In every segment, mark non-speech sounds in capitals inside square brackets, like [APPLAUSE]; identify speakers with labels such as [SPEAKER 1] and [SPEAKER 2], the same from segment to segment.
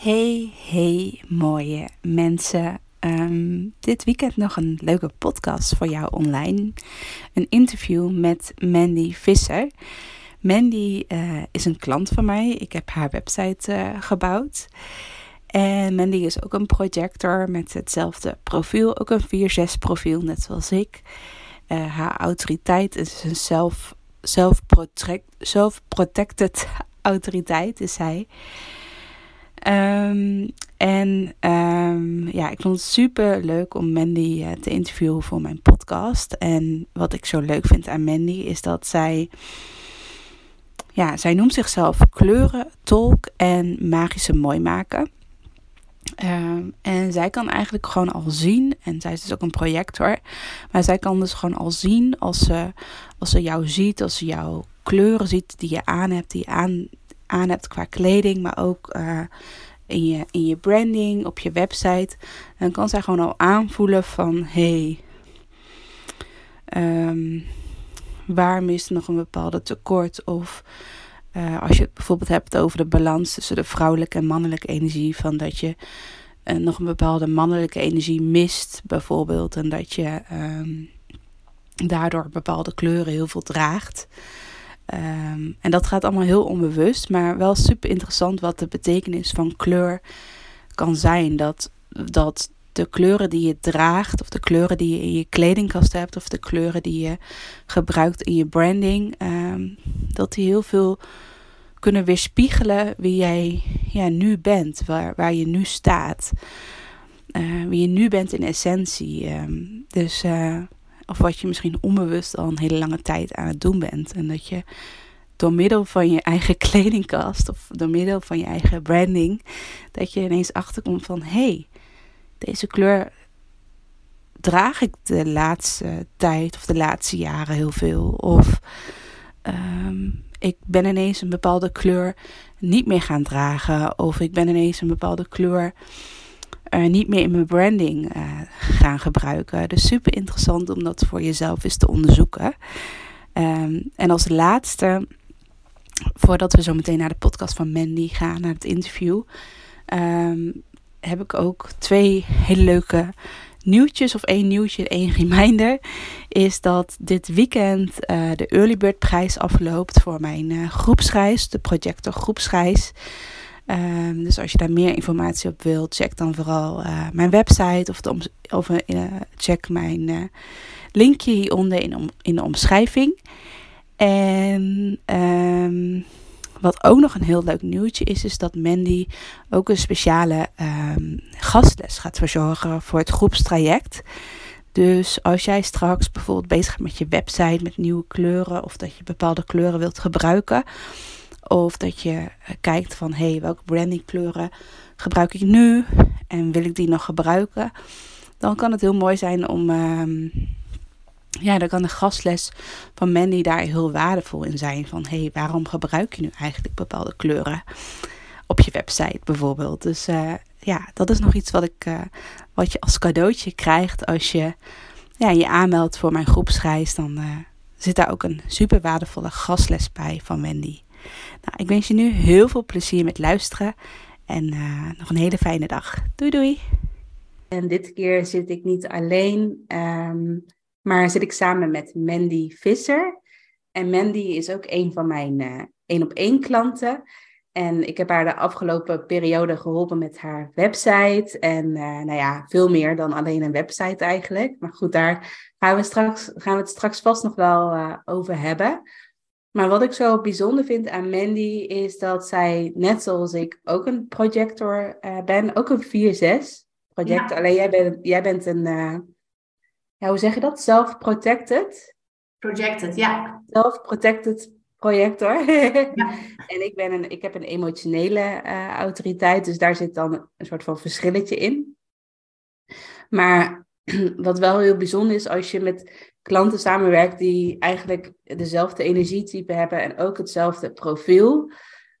[SPEAKER 1] Hey, hey, mooie mensen. Ehm, dit weekend nog een leuke podcast voor jou online. Een interview met Mandy Visser. Mandy uh, is een klant van mij. Ik heb haar website uh, gebouwd. En Mandy is ook een projector met hetzelfde profiel. Ook een 4-6 profiel, net zoals ik. Uh, haar autoriteit is een self, self-protected [LAUGHS] autoriteit, is zij. Um, en um, ja, ik vond het super leuk om Mandy uh, te interviewen voor mijn podcast. En wat ik zo leuk vind aan Mandy is dat zij. Ja, zij noemt zichzelf kleuren, tolk en magische mooi maken. Um, en zij kan eigenlijk gewoon al zien, en zij is dus ook een projector, maar zij kan dus gewoon al zien als ze, als ze jou ziet, als ze jouw kleuren ziet die je aan hebt, die je aan, aan hebt qua kleding, maar ook uh, in, je, in je branding, op je website. Dan kan zij gewoon al aanvoelen van hé, hey, um, waar mist nog een bepaalde tekort? Of uh, als je het bijvoorbeeld hebt over de balans tussen de vrouwelijke en mannelijke energie, van dat je uh, nog een bepaalde mannelijke energie mist, bijvoorbeeld, en dat je um, daardoor bepaalde kleuren heel veel draagt. Um, en dat gaat allemaal heel onbewust, maar wel super interessant wat de betekenis van kleur kan zijn. Dat, dat de kleuren die je draagt, of de kleuren die je in je kledingkast hebt, of de kleuren die je gebruikt in je branding, um, dat die heel veel kunnen weerspiegelen wie jij ja, nu bent, waar, waar je nu staat. Uh, wie je nu bent in essentie. Dus uh, of wat je misschien onbewust al een hele lange tijd aan het doen bent. En dat je door middel van je eigen [LAUGHS] kledingkast of door middel van je eigen branding, dat je ineens achterkomt van hé, hey, deze kleur draag ik de laatste tijd of de laatste jaren heel veel. Of um, ik ben ineens een bepaalde kleur niet meer gaan dragen. Of ik ben ineens een bepaalde kleur uh, niet meer in mijn branding uh, gaan gebruiken. Dus super interessant om dat voor jezelf eens te onderzoeken. Um, en als laatste, voordat we zo meteen naar de podcast van Mandy gaan, naar het interview, um, heb ik ook twee hele leuke nieuwtjes of één nieuwtje, één [LAUGHS] reminder, is dat dit weekend uh, de Early Bird prijs afloopt voor mijn uh, groepsreis, de projector groepsreis. Um, dus als je daar meer informatie op wilt, check dan vooral uh, mijn website of, de of uh, check mijn linkje hieronder in, in de omschrijving. En um, wat ook nog een heel leuk nieuwtje is, is dat Mandy ook een speciale um, gastles gaat verzorgen voor het groepstraject. Dus als jij straks bijvoorbeeld bezig bent met je website met nieuwe kleuren of dat je bepaalde kleuren wilt gebruiken, of dat je eh, kijkt van hé, hey, welke brandingkleuren gebruik ik nu en wil ik die nog gebruiken? Dan kan het heel mooi zijn om. Um, ja, dan kan de gastles van Mandy daar heel waardevol in zijn. Van hé, hey, waarom gebruik je nu eigenlijk bepaalde kleuren op je website bijvoorbeeld? Dus uh, ja, dat is nog iets wat, ik, uh, wat je als cadeautje krijgt als je ja, je aanmeldt voor mijn groepsreis. Dan zit daar ook een super waardevolle gastles bij van Wendy. Nou, ik wens je nu heel veel plezier met luisteren en uh, nog een hele fijne dag. Doei doei! En dit keer zit ik niet alleen, um, maar zit ik samen met Mandy Visser. En Mandy is ook een van mijn uh, één op één klanten. En ik heb haar de afgelopen periode geholpen met haar website. En uh, nou ja, veel meer dan alleen een website eigenlijk. Maar goed, daar gaan we, straks, gaan we het straks vast nog wel over hebben. Maar wat ik zo bijzonder vind aan Mandy is dat zij, net zoals ik, ook een projector uh, ben. Ook een 4-6 projector. Ja. Alleen jij bent, jij bent een, uh, ja, hoe zeg je dat? Self-protected?
[SPEAKER 2] Projected, ja.
[SPEAKER 1] Self-protected projector. [LAUGHS] ja. en ik, ben een, ik heb een emotionele uh, autoriteit, dus daar zit dan een soort van verschilletje in. Maar [CLEARS THROAT] wat wel heel bijzonder is als je met klanten samenwerkt die eigenlijk dezelfde energietype hebben en ook hetzelfde profiel.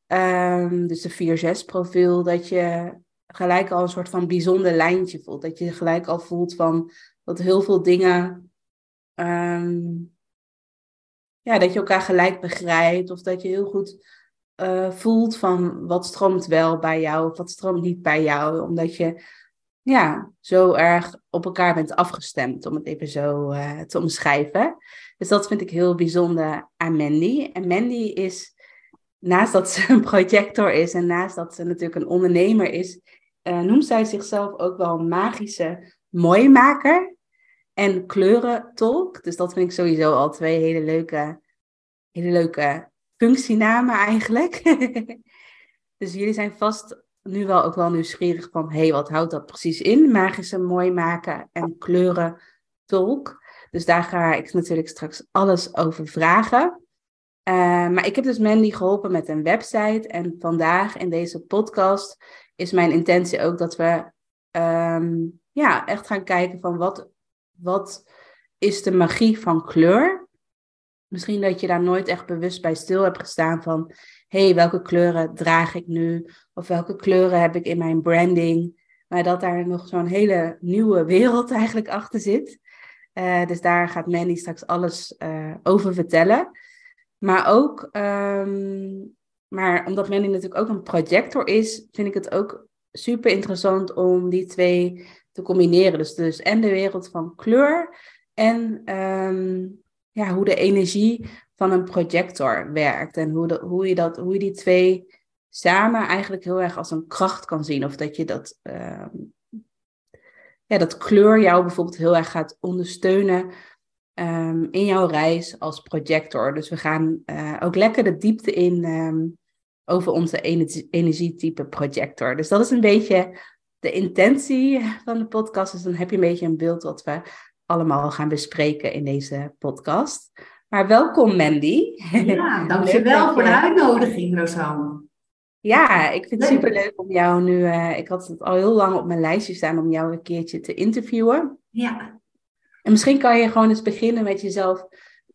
[SPEAKER 1] Um, dus de 4-6 profiel, dat je gelijk al een soort van bijzonder lijntje voelt. Dat je gelijk al voelt van dat heel veel dingen. Um, ja, dat je elkaar gelijk begrijpt. Of dat je heel goed eh, voelt van wat stroomt wel bij jou of wat stroomt niet bij jou. Omdat je ja, zo erg op elkaar bent afgestemd, om het even zo uh, te omschrijven. Dus dat vind ik heel bijzonder aan Mandy. En Mandy is, naast dat ze een projector is en naast dat ze natuurlijk een ondernemer is, uh, noemt zij zichzelf ook wel een magische mooimaker en kleurentolk. Dus dat vind ik sowieso al twee hele leuke, hele leuke functienamen eigenlijk. [LAUGHS] dus jullie zijn vast nu wel ook wel nieuwsgierig van, hé, hey, wat houdt dat precies in? Magische mooi maken en kleuren tolk. Dus daar ga ik natuurlijk straks alles over vragen. Uh, maar ik heb dus Mandy geholpen met een website. En vandaag in deze podcast is mijn intentie ook dat we um, ja, echt gaan kijken van wat, wat is de magie van kleur? Misschien dat je daar nooit echt bewust bij stil hebt gestaan van, hé, hey, welke kleuren draag ik nu? Of welke kleuren heb ik in mijn branding? Maar dat daar nog zo'n hele nieuwe wereld [LAUGHS] eigenlijk achter zit. Uh, dus daar gaat Mandy straks alles uh, over vertellen. Maar ook, um, maar omdat Mandy natuurlijk ook een projector is, vind ik het ook super interessant om die twee te combineren. Dus, dus en de wereld van kleur en um, ja, hoe de energie van een projector werkt. En hoe, de, hoe, je dat, hoe je die twee samen eigenlijk heel erg als een kracht kan zien. Of dat je dat, uh, ja, dat kleur jou bijvoorbeeld heel erg gaat ondersteunen um, in jouw reis als projector. Dus we gaan uh, ook lekker de diepte in um, over onze energie, energietype projector. Dus dat is een beetje de intentie van de podcast. Dus dan heb je een beetje een beeld wat we allemaal gaan bespreken in deze podcast. Maar welkom Mandy.
[SPEAKER 2] Ja, [LAUGHS] dankjewel voor de uitnodiging, Rosanne.
[SPEAKER 1] Ja, ik vind het super leuk om jou nu. Uh, ik had het al heel lang op mijn lijstje staan om jou een keertje te interviewen.
[SPEAKER 2] Ja.
[SPEAKER 1] En misschien kan je gewoon eens beginnen met jezelf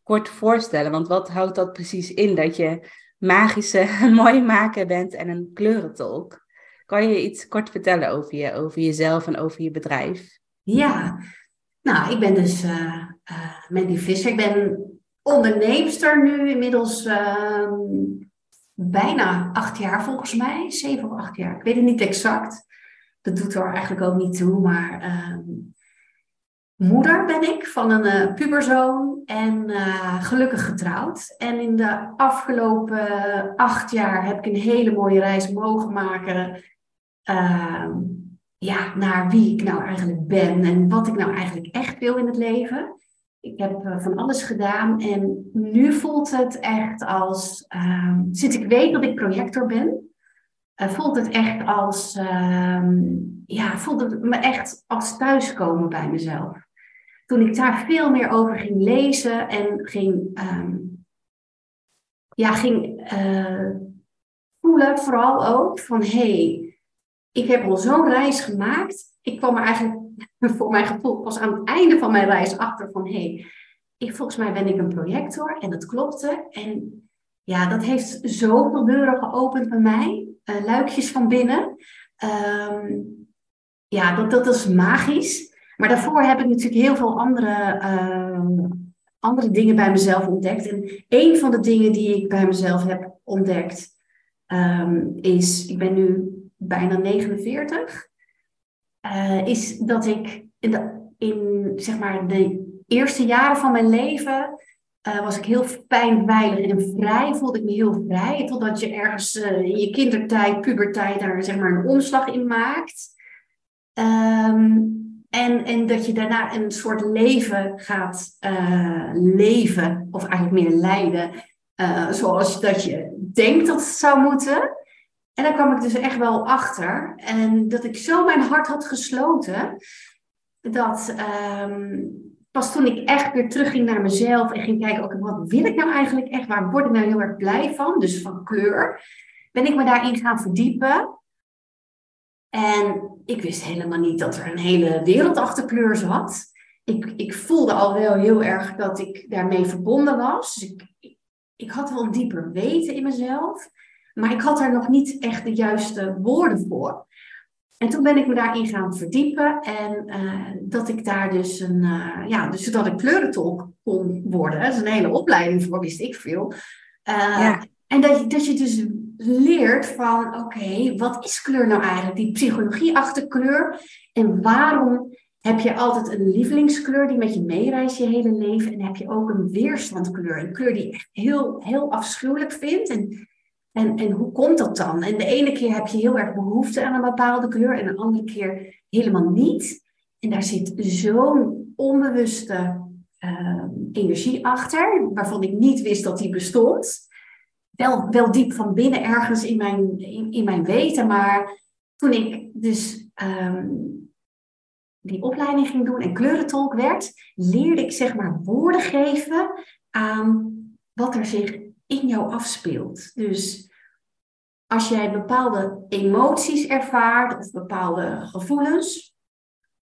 [SPEAKER 1] kort voorstellen. Want wat houdt dat precies in? Dat je magische [LAUGHS] mooi maken bent en een kleurentolk. Kan je iets kort vertellen over, je, over jezelf en over je bedrijf?
[SPEAKER 2] Ja, nou, ik ben dus uh, uh, Mandy Visser. Ik ben onderneemster nu inmiddels uh, bijna acht jaar volgens mij. Zeven of acht jaar. Ik weet het niet exact. Dat doet er eigenlijk ook niet toe. Maar ehm, moeder ben ik van een uh, puberzoon en gelukkig getrouwd. En in de afgelopen acht jaar heb ik een hele mooie reis mogen maken. Ja, naar wie ik nou eigenlijk ben en wat ik nou eigenlijk echt wil in het leven. Ik heb uh, van alles gedaan en nu voelt het echt als, uh, sinds ik weet dat ik projector ben, uh, voelt het echt als, ehm, ja, voelt het me echt als thuiskomen bij mezelf. Toen ik daar veel meer over ging lezen en ging, um, ja, ging eh, voelen, vooral ook van hé, hey, ik heb al zo'n reis gemaakt. Ik kwam er eigenlijk [LAUGHS] voor mijn gevoel pas aan het einde van mijn reis achter van hé, hey, volgens mij ben ik een projector en dat klopte. En ja, dat heeft zoveel deuren geopend bij mij, uh, luikjes van binnen. Um, ja, dat, dat is magisch. Maar daarvoor heb ik natuurlijk heel veel andere, uh, andere dingen bij mezelf ontdekt. En een van de dingen die ik bij mezelf heb ontdekt um, is, ik ben nu bijna 49, uh, is dat ik in, de, in zeg maar de eerste jaren van mijn leven uh, was ik heel fijn, veilig en vrij. Voelde ik me heel vrij. Totdat je ergens uh, in je kindertijd, pubertijd, daar zeg maar een omslag in maakt. Um, en, en dat je daarna een soort leven gaat leven, of eigenlijk meer leiden, zoals dat je denkt dat het zou moeten. En daar kwam ik dus echt wel achter. En dat ik zo mijn hart had gesloten. Dat um, pas toen ik echt weer terugging naar mezelf en ging kijken, wat wil ik nou eigenlijk echt? Waar word ik nou heel erg blij van? Dus van kleur. Ben ik me daarin gaan verdiepen. En ik wist helemaal niet dat er een hele wereld achter kleur zat. Ik, ik voelde al wel heel erg dat ik daarmee verbonden was. Dus ik, ik had wel een dieper weten in mezelf. Maar ik had daar nog niet echt de juiste woorden voor. En toen ben ik me daarin gaan verdiepen en uh, dat ik daar dus een, uh, ja, dus dat ik kleurentolk kon worden. Dat is een hele opleiding voor, wist ik veel. Uh, ja. En dat je, dat je dus leert van, oké, wat is kleur nou eigenlijk? Die psychologie achter kleur. En waarom heb je altijd een lievelingskleur die met je meereist je hele leven? En heb je ook een weerstandkleur? Een kleur die je echt heel, heel afschuwelijk vindt. En, en, en hoe komt dat dan? En de ene keer heb je heel erg behoefte aan een bepaalde kleur en de andere keer helemaal niet. En daar zit zo'n onbewuste uh, energie achter, waarvan ik niet wist dat die bestond. Wel, wel diep van binnen ergens in mijn, in, in mijn weten, maar toen ik dus um, die opleiding ging doen en kleurentolk werd, leerde ik zeg maar woorden geven aan wat er zich in jou afspeelt. Dus als jij bepaalde emoties ervaart of bepaalde gevoelens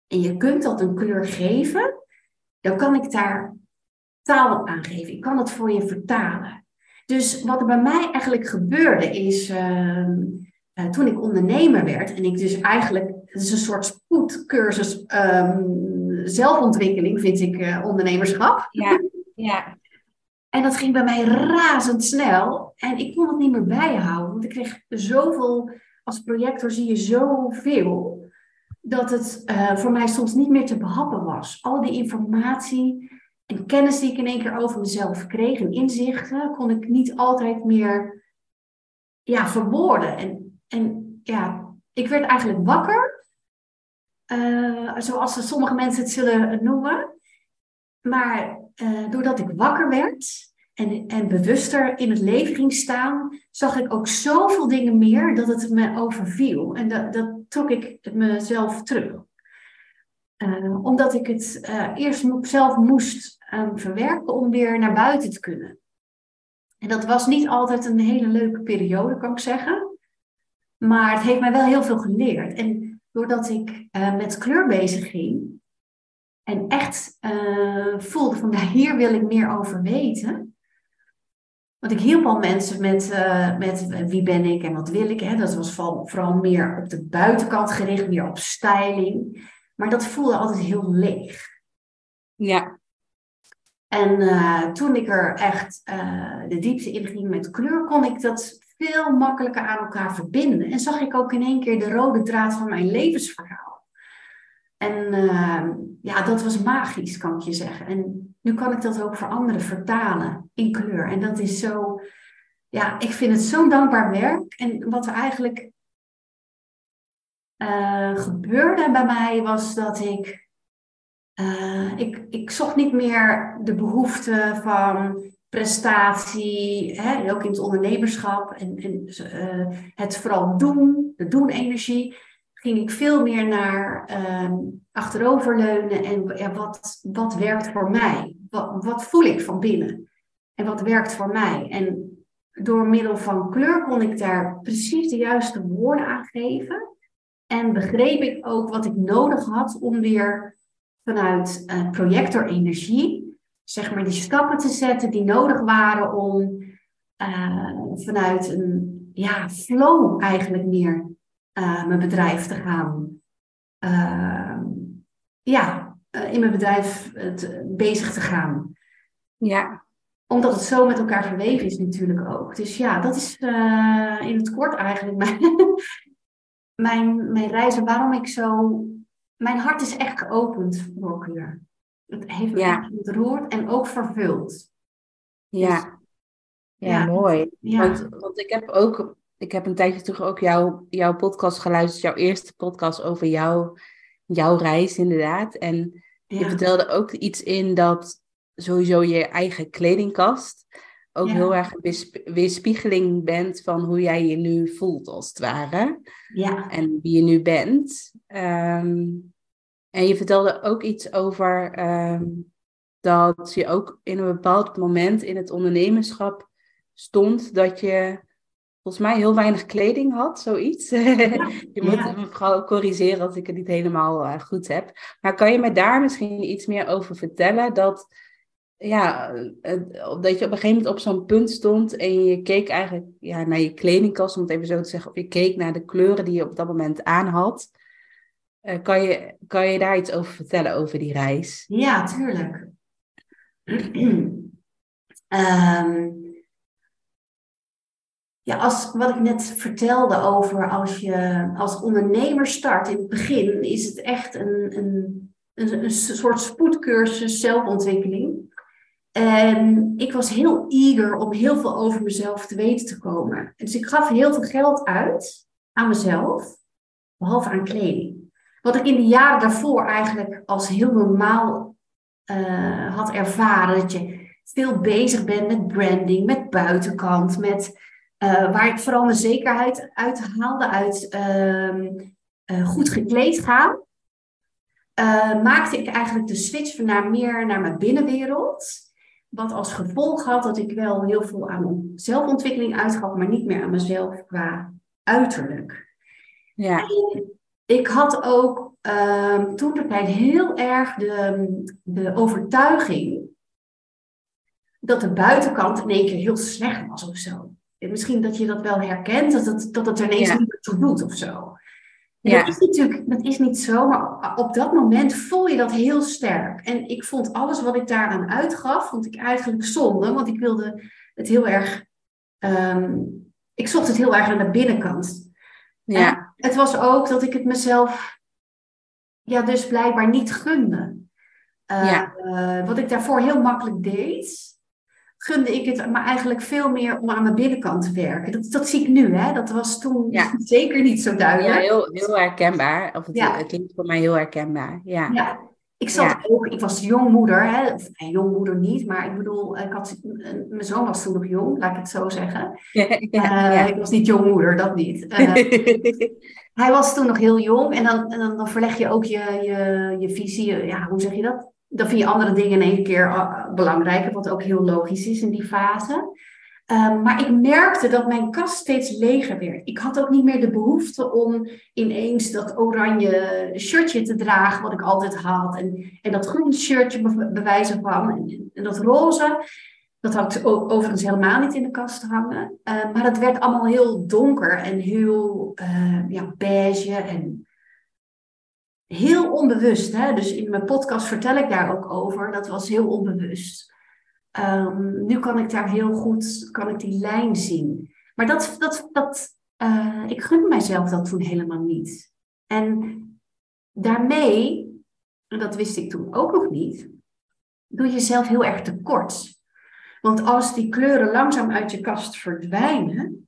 [SPEAKER 2] en je kunt dat een kleur geven, dan kan ik daar taal aan geven. Ik kan het voor je vertalen. Dus wat er bij mij eigenlijk gebeurde is, uh, uh, toen ik ondernemer werd en ik dus eigenlijk, het is een soort spoedcursus um, zelfontwikkeling, vind ik uh, ondernemerschap.
[SPEAKER 1] Ja, ja.
[SPEAKER 2] En dat ging bij mij razendsnel en ik kon het niet meer bijhouden, want ik kreeg zoveel, als projector zie je zoveel, dat het uh, voor mij soms niet meer te behappen was. Al die informatie en kennis die ik in één keer over mezelf kreeg en inzichten, kon ik niet altijd meer ja, verwoorden. En, en ja, ik werd eigenlijk wakker, uh, zoals sommige mensen het zullen noemen. Maar uh, doordat ik wakker werd en, en bewuster in het leven ging staan, zag ik ook zoveel dingen meer dat het me overviel. En dat, dat trok ik mezelf terug. Uh, omdat ik het uh, eerst zelf moest um, verwerken om weer naar buiten te kunnen. En dat was niet altijd een hele leuke periode, kan ik zeggen. Maar het heeft mij wel heel veel geleerd. En doordat ik met kleur bezig ging en echt voelde van hier wil ik meer over weten, want ik hielp al mensen met, uh, met wie ben ik en wat wil ik. Hè? Dat was vooral, vooral meer op de buitenkant gericht, meer op styling. Maar dat voelde altijd heel leeg.
[SPEAKER 1] Ja.
[SPEAKER 2] En uh, toen ik er echt de diepte in ging met kleur, kon ik dat veel makkelijker aan elkaar verbinden. En zag ik ook in één keer de rode draad van mijn levensverhaal. En ja, dat was magisch, kan ik je zeggen. En nu kan ik dat ook voor anderen vertalen in kleur. En dat is zo, ja, ik vind het zo'n dankbaar werk. En wat er eigenlijk uh, gebeurde bij mij was dat ik, uh, ik, ik zocht niet meer de behoefte van prestatie, hè, ook in het ondernemerschap en, en uh, het vooral doen, de doen-energie ging ik veel meer naar um, achteroverleunen en wat, wat werkt voor mij? Wat, wat voel ik van binnen? En wat werkt voor mij? En door middel van kleur kon ik daar precies de juiste woorden aan geven. En begreep ik ook wat ik nodig had om weer vanuit uh, projectorenergie, zeg maar, die stappen te zetten die nodig waren om uh, vanuit een ja, flow eigenlijk meer uh, mijn bedrijf te gaan. Uh, ja, uh, in mijn bedrijf te, bezig te gaan.
[SPEAKER 1] Ja.
[SPEAKER 2] Omdat het zo met elkaar verweven is natuurlijk ook. Dus ja, dat is in het kort eigenlijk mijn, [LAUGHS] mijn, mijn reizen. Waarom ik zo... Mijn hart is echt geopend voor kleur. Het heeft me ja. ontroerd en ook vervuld.
[SPEAKER 1] Ja. Dus, ja, ja, mooi. Ja. Want, want ik heb ook ik heb een tijdje terug ook jouw, jouw podcast geluisterd, jouw eerste podcast over jouw, jouw reis inderdaad. En je vertelde ook iets in dat sowieso je eigen kledingkast ook heel erg weerspiegeling bent van hoe jij je nu voelt als het ware.
[SPEAKER 2] Ja.
[SPEAKER 1] En wie je nu bent. Um, en je vertelde ook iets over um, dat je ook in een bepaald moment in het ondernemerschap stond dat je volgens mij heel weinig kleding had, zoiets. [LAUGHS] je moet ja. me vooral corrigeren als ik het niet helemaal uh, goed heb. Maar kan je me daar misschien iets meer over vertellen? Dat, ja, dat je op een gegeven moment op zo'n punt stond en je keek eigenlijk ja, naar je kledingkast, om het even zo te zeggen, of je keek naar de kleuren die je op dat moment aan had. Uh, kan, je, kan je daar iets over vertellen, over die reis?
[SPEAKER 2] Ja, tuurlijk. um, [CLEARS THROAT] ja, als wat ik net vertelde over als je als ondernemer start in het begin, is het echt een, een, een, een soort spoedcursus zelfontwikkeling. En ik was heel eager om heel veel over mezelf te weten te komen. Dus ik gaf heel veel geld uit aan mezelf, behalve aan kleding. Wat ik in de jaren daarvoor eigenlijk als heel normaal uh, had ervaren. Dat je veel bezig bent met branding, met buitenkant, met uh, waar ik vooral mijn zekerheid uit haalde, uit uh, goed gekleed gaan. maakte ik eigenlijk de switch naar meer naar mijn binnenwereld. Wat als gevolg had dat ik wel heel veel aan zelfontwikkeling uitgaf, maar niet meer aan mezelf qua uiterlijk. Ja. ik had ook uh, toen de tijd heel erg de, de overtuiging dat de buitenkant in één keer heel slecht was of zo. Misschien dat je dat wel herkent, dat het, dat het er ineens niet meer toe doet of zo. Ja. Dat is natuurlijk dat is niet zo, maar op dat moment voel je dat heel sterk. En ik vond alles wat ik daaraan uitgaf, vond ik eigenlijk zonde, want ik wilde het heel erg, um, ik zocht het heel erg aan de binnenkant. Ja. En het was ook dat ik het mezelf, ja, dus blijkbaar niet gunde. Uh, ja. uh, wat ik daarvoor heel makkelijk deed, gunde ik het maar eigenlijk veel meer om aan mijn binnenkant te werken. Dat, dat zie ik nu, hè? Dat was toen [LAUGHS] zeker niet zo duidelijk.
[SPEAKER 1] Ja, heel, heel herkenbaar. Of het, ja. het klinkt voor mij heel herkenbaar. Ja. ja.
[SPEAKER 2] Ik zat ook, ik was jongmoeder, hè? of nee, jongmoeder niet, maar ik bedoel, ik had, mijn zoon was toen nog jong, laat ik het zo zeggen. [LAUGHS] Uh, ik was niet jongmoeder, dat niet. Uh, [LAUGHS] hij was toen nog heel jong en dan, en dan, dan verleg je ook je, je, je visie, ja, hoe zeg je dat? Dan vind je andere dingen in één keer uh, belangrijker, wat ook heel logisch is in die fase. Um, maar ik merkte dat mijn kast steeds leger werd. Ik had ook niet meer de behoefte om ineens dat oranje shirtje te dragen, wat ik altijd had. En, en dat groene shirtje bewijzen van. En, dat roze, dat had ik overigens helemaal niet in de kast hangen. Uh, maar het werd allemaal heel donker en heel uh, ja, beige en heel onbewust. Hè? Dus in mijn podcast vertel ik daar ook over. Dat was heel onbewust. Um, nu kan ik daar heel goed, kan ik die lijn zien. Maar dat, dat, dat, uh, ik gun mijzelf dat toen helemaal niet. En daarmee, en dat wist ik toen ook nog niet, doe je jezelf heel erg tekort. Want als die kleuren langzaam uit je kast verdwijnen,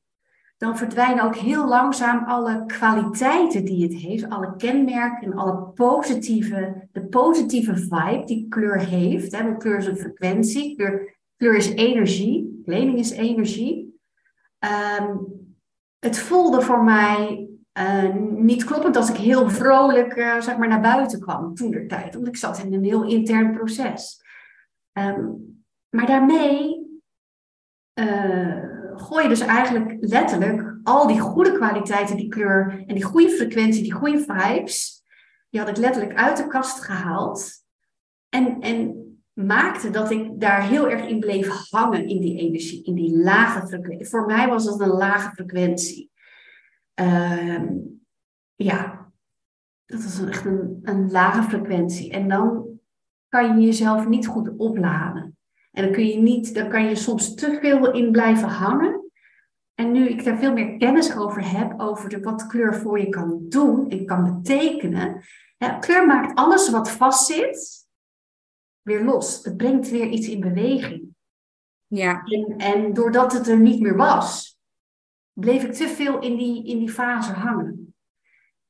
[SPEAKER 2] dan verdwijnen ook heel langzaam alle kwaliteiten die het heeft, alle kenmerken en alle positieve, de positieve vibe die kleur heeft. Hè, want kleur is een frequentie, kleur, kleur is energie, kleding is energie. Um, het voelde voor mij uh, niet kloppend als ik heel vrolijk uh, zeg maar, naar buiten kwam toen de tijd, want ik zat in een heel intern proces. Um, maar daarmee uh, gooi je dus eigenlijk letterlijk al die goede kwaliteiten, die kleur en die goede frequentie, die goede vibes, die had ik letterlijk uit de kast gehaald. En, en maakte dat ik daar heel erg in bleef hangen in die energie, in die lage frequentie. Voor mij was dat een lage frequentie. Uh, ja, dat was echt een lage frequentie. En dan kan je jezelf niet goed opladen. En dan kun je niet, dan kan je soms te veel in blijven hangen. En nu ik daar veel meer kennis over heb, over de, wat kleur voor je kan doen en kan betekenen. Ja, kleur maakt alles wat vastzit weer los. Het brengt weer iets in beweging. Ja. En, en doordat het er niet meer was, bleef ik te veel in die, in die fase hangen.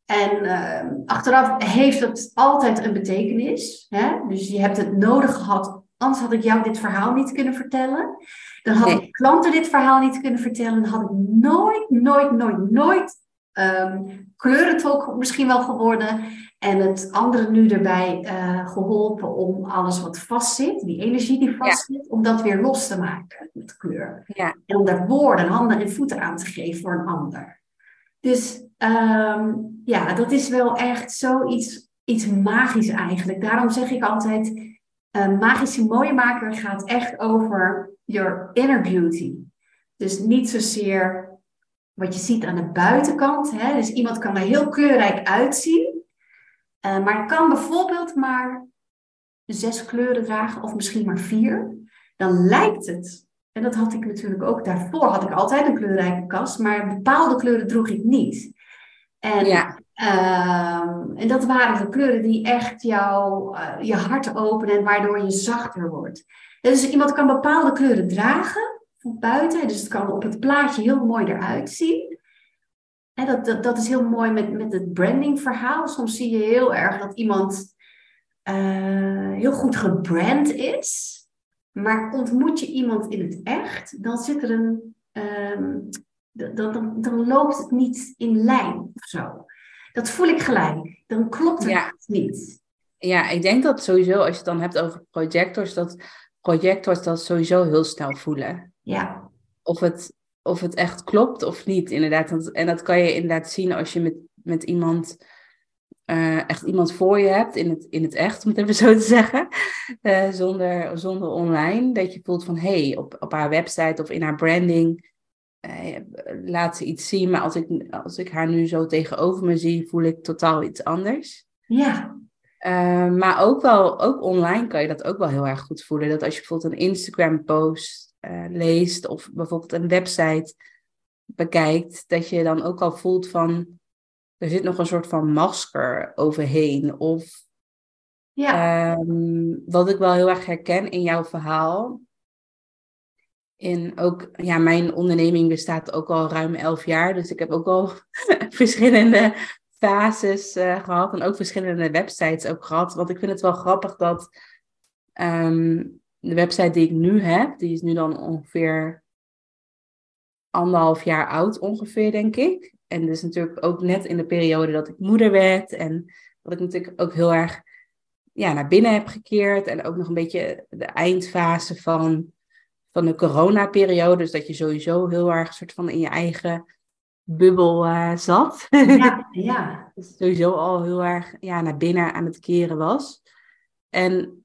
[SPEAKER 2] En uh, achteraf heeft het altijd een betekenis. Hè? Dus je hebt het nodig gehad Anders had ik jou dit verhaal niet kunnen vertellen. Dan had ik klanten dit verhaal niet kunnen vertellen. Dan had ik nooit, nooit, nooit, nooit um, kleurentolk misschien wel geworden. En het andere nu erbij uh, geholpen om alles wat vastzit, die energie die vastzit, om dat weer los te maken met kleur. Ja. En om daar woorden, handen en voeten aan te geven voor een ander. Dus um, ja, dat is wel echt zoiets iets magisch eigenlijk. Daarom zeg ik altijd, magische mooie maker gaat echt over your inner beauty. Dus niet zozeer wat je ziet aan de buitenkant. Hè? Dus iemand kan er heel kleurrijk uitzien. Uh, maar kan bijvoorbeeld maar zes kleuren dragen of misschien maar vier. Dan lijkt het en dat had ik natuurlijk ook daarvoor, had ik altijd een kleurrijke kast, maar bepaalde kleuren droeg ik niet. En, ehm, en dat waren de kleuren die echt jou, uh, je hart openen en waardoor je zachter wordt. Dus iemand kan bepaalde kleuren dragen van buiten, dus het kan op het plaatje heel mooi eruit zien. En dat, dat, dat is heel mooi met, met het brandingverhaal. Soms zie je heel erg dat iemand uh, heel goed gebrand is. Maar ontmoet je iemand in het echt, dan zit er een. Um, dan, dan, dan loopt het niet in lijn of zo. Dat voel ik gelijk. Dan klopt het ja. niet.
[SPEAKER 1] Ja, ik denk dat sowieso, als je het dan hebt over projectors, dat projectors dat sowieso heel snel voelen.
[SPEAKER 2] Ja.
[SPEAKER 1] Of het, of het echt klopt of niet, inderdaad. En dat kan je inderdaad zien als je met, met iemand uh, echt iemand voor je hebt in het, in het echt, om het even zo te zeggen, uh, zonder, zonder online. Dat je voelt van hé, hey, op, op haar website of in haar branding laat ze iets zien, maar als ik, als ik haar nu zo tegenover me zie, voel ik totaal iets anders.
[SPEAKER 2] Ja.
[SPEAKER 1] maar ook wel, ook online kan je dat ook wel heel erg goed voelen. Dat als je bijvoorbeeld een Instagram post leest of bijvoorbeeld een website bekijkt, dat je dan ook al voelt van er zit nog een soort van masker overheen. Of ja. Ehm, wat ik wel heel erg herken in jouw verhaal. In ook, ja, mijn onderneming bestaat ook al ruim elf jaar. Dus ik heb ook al [LAUGHS] verschillende fases uh, gehad. En ook verschillende websites ook gehad. Want ik vind het wel grappig dat ehm, de website die ik nu heb, die is nu dan ongeveer anderhalf jaar oud ongeveer, denk ik. En dus natuurlijk ook net in de periode dat ik moeder werd. En dat ik natuurlijk ook heel erg ja, naar binnen heb gekeerd. En ook nog een beetje de eindfase van, van de coronaperiode. Dus dat je sowieso heel erg soort van in je eigen bubbel uh, zat.
[SPEAKER 2] Ja, [LAUGHS] ja.
[SPEAKER 1] dus sowieso al heel erg ja, naar binnen aan het keren was. En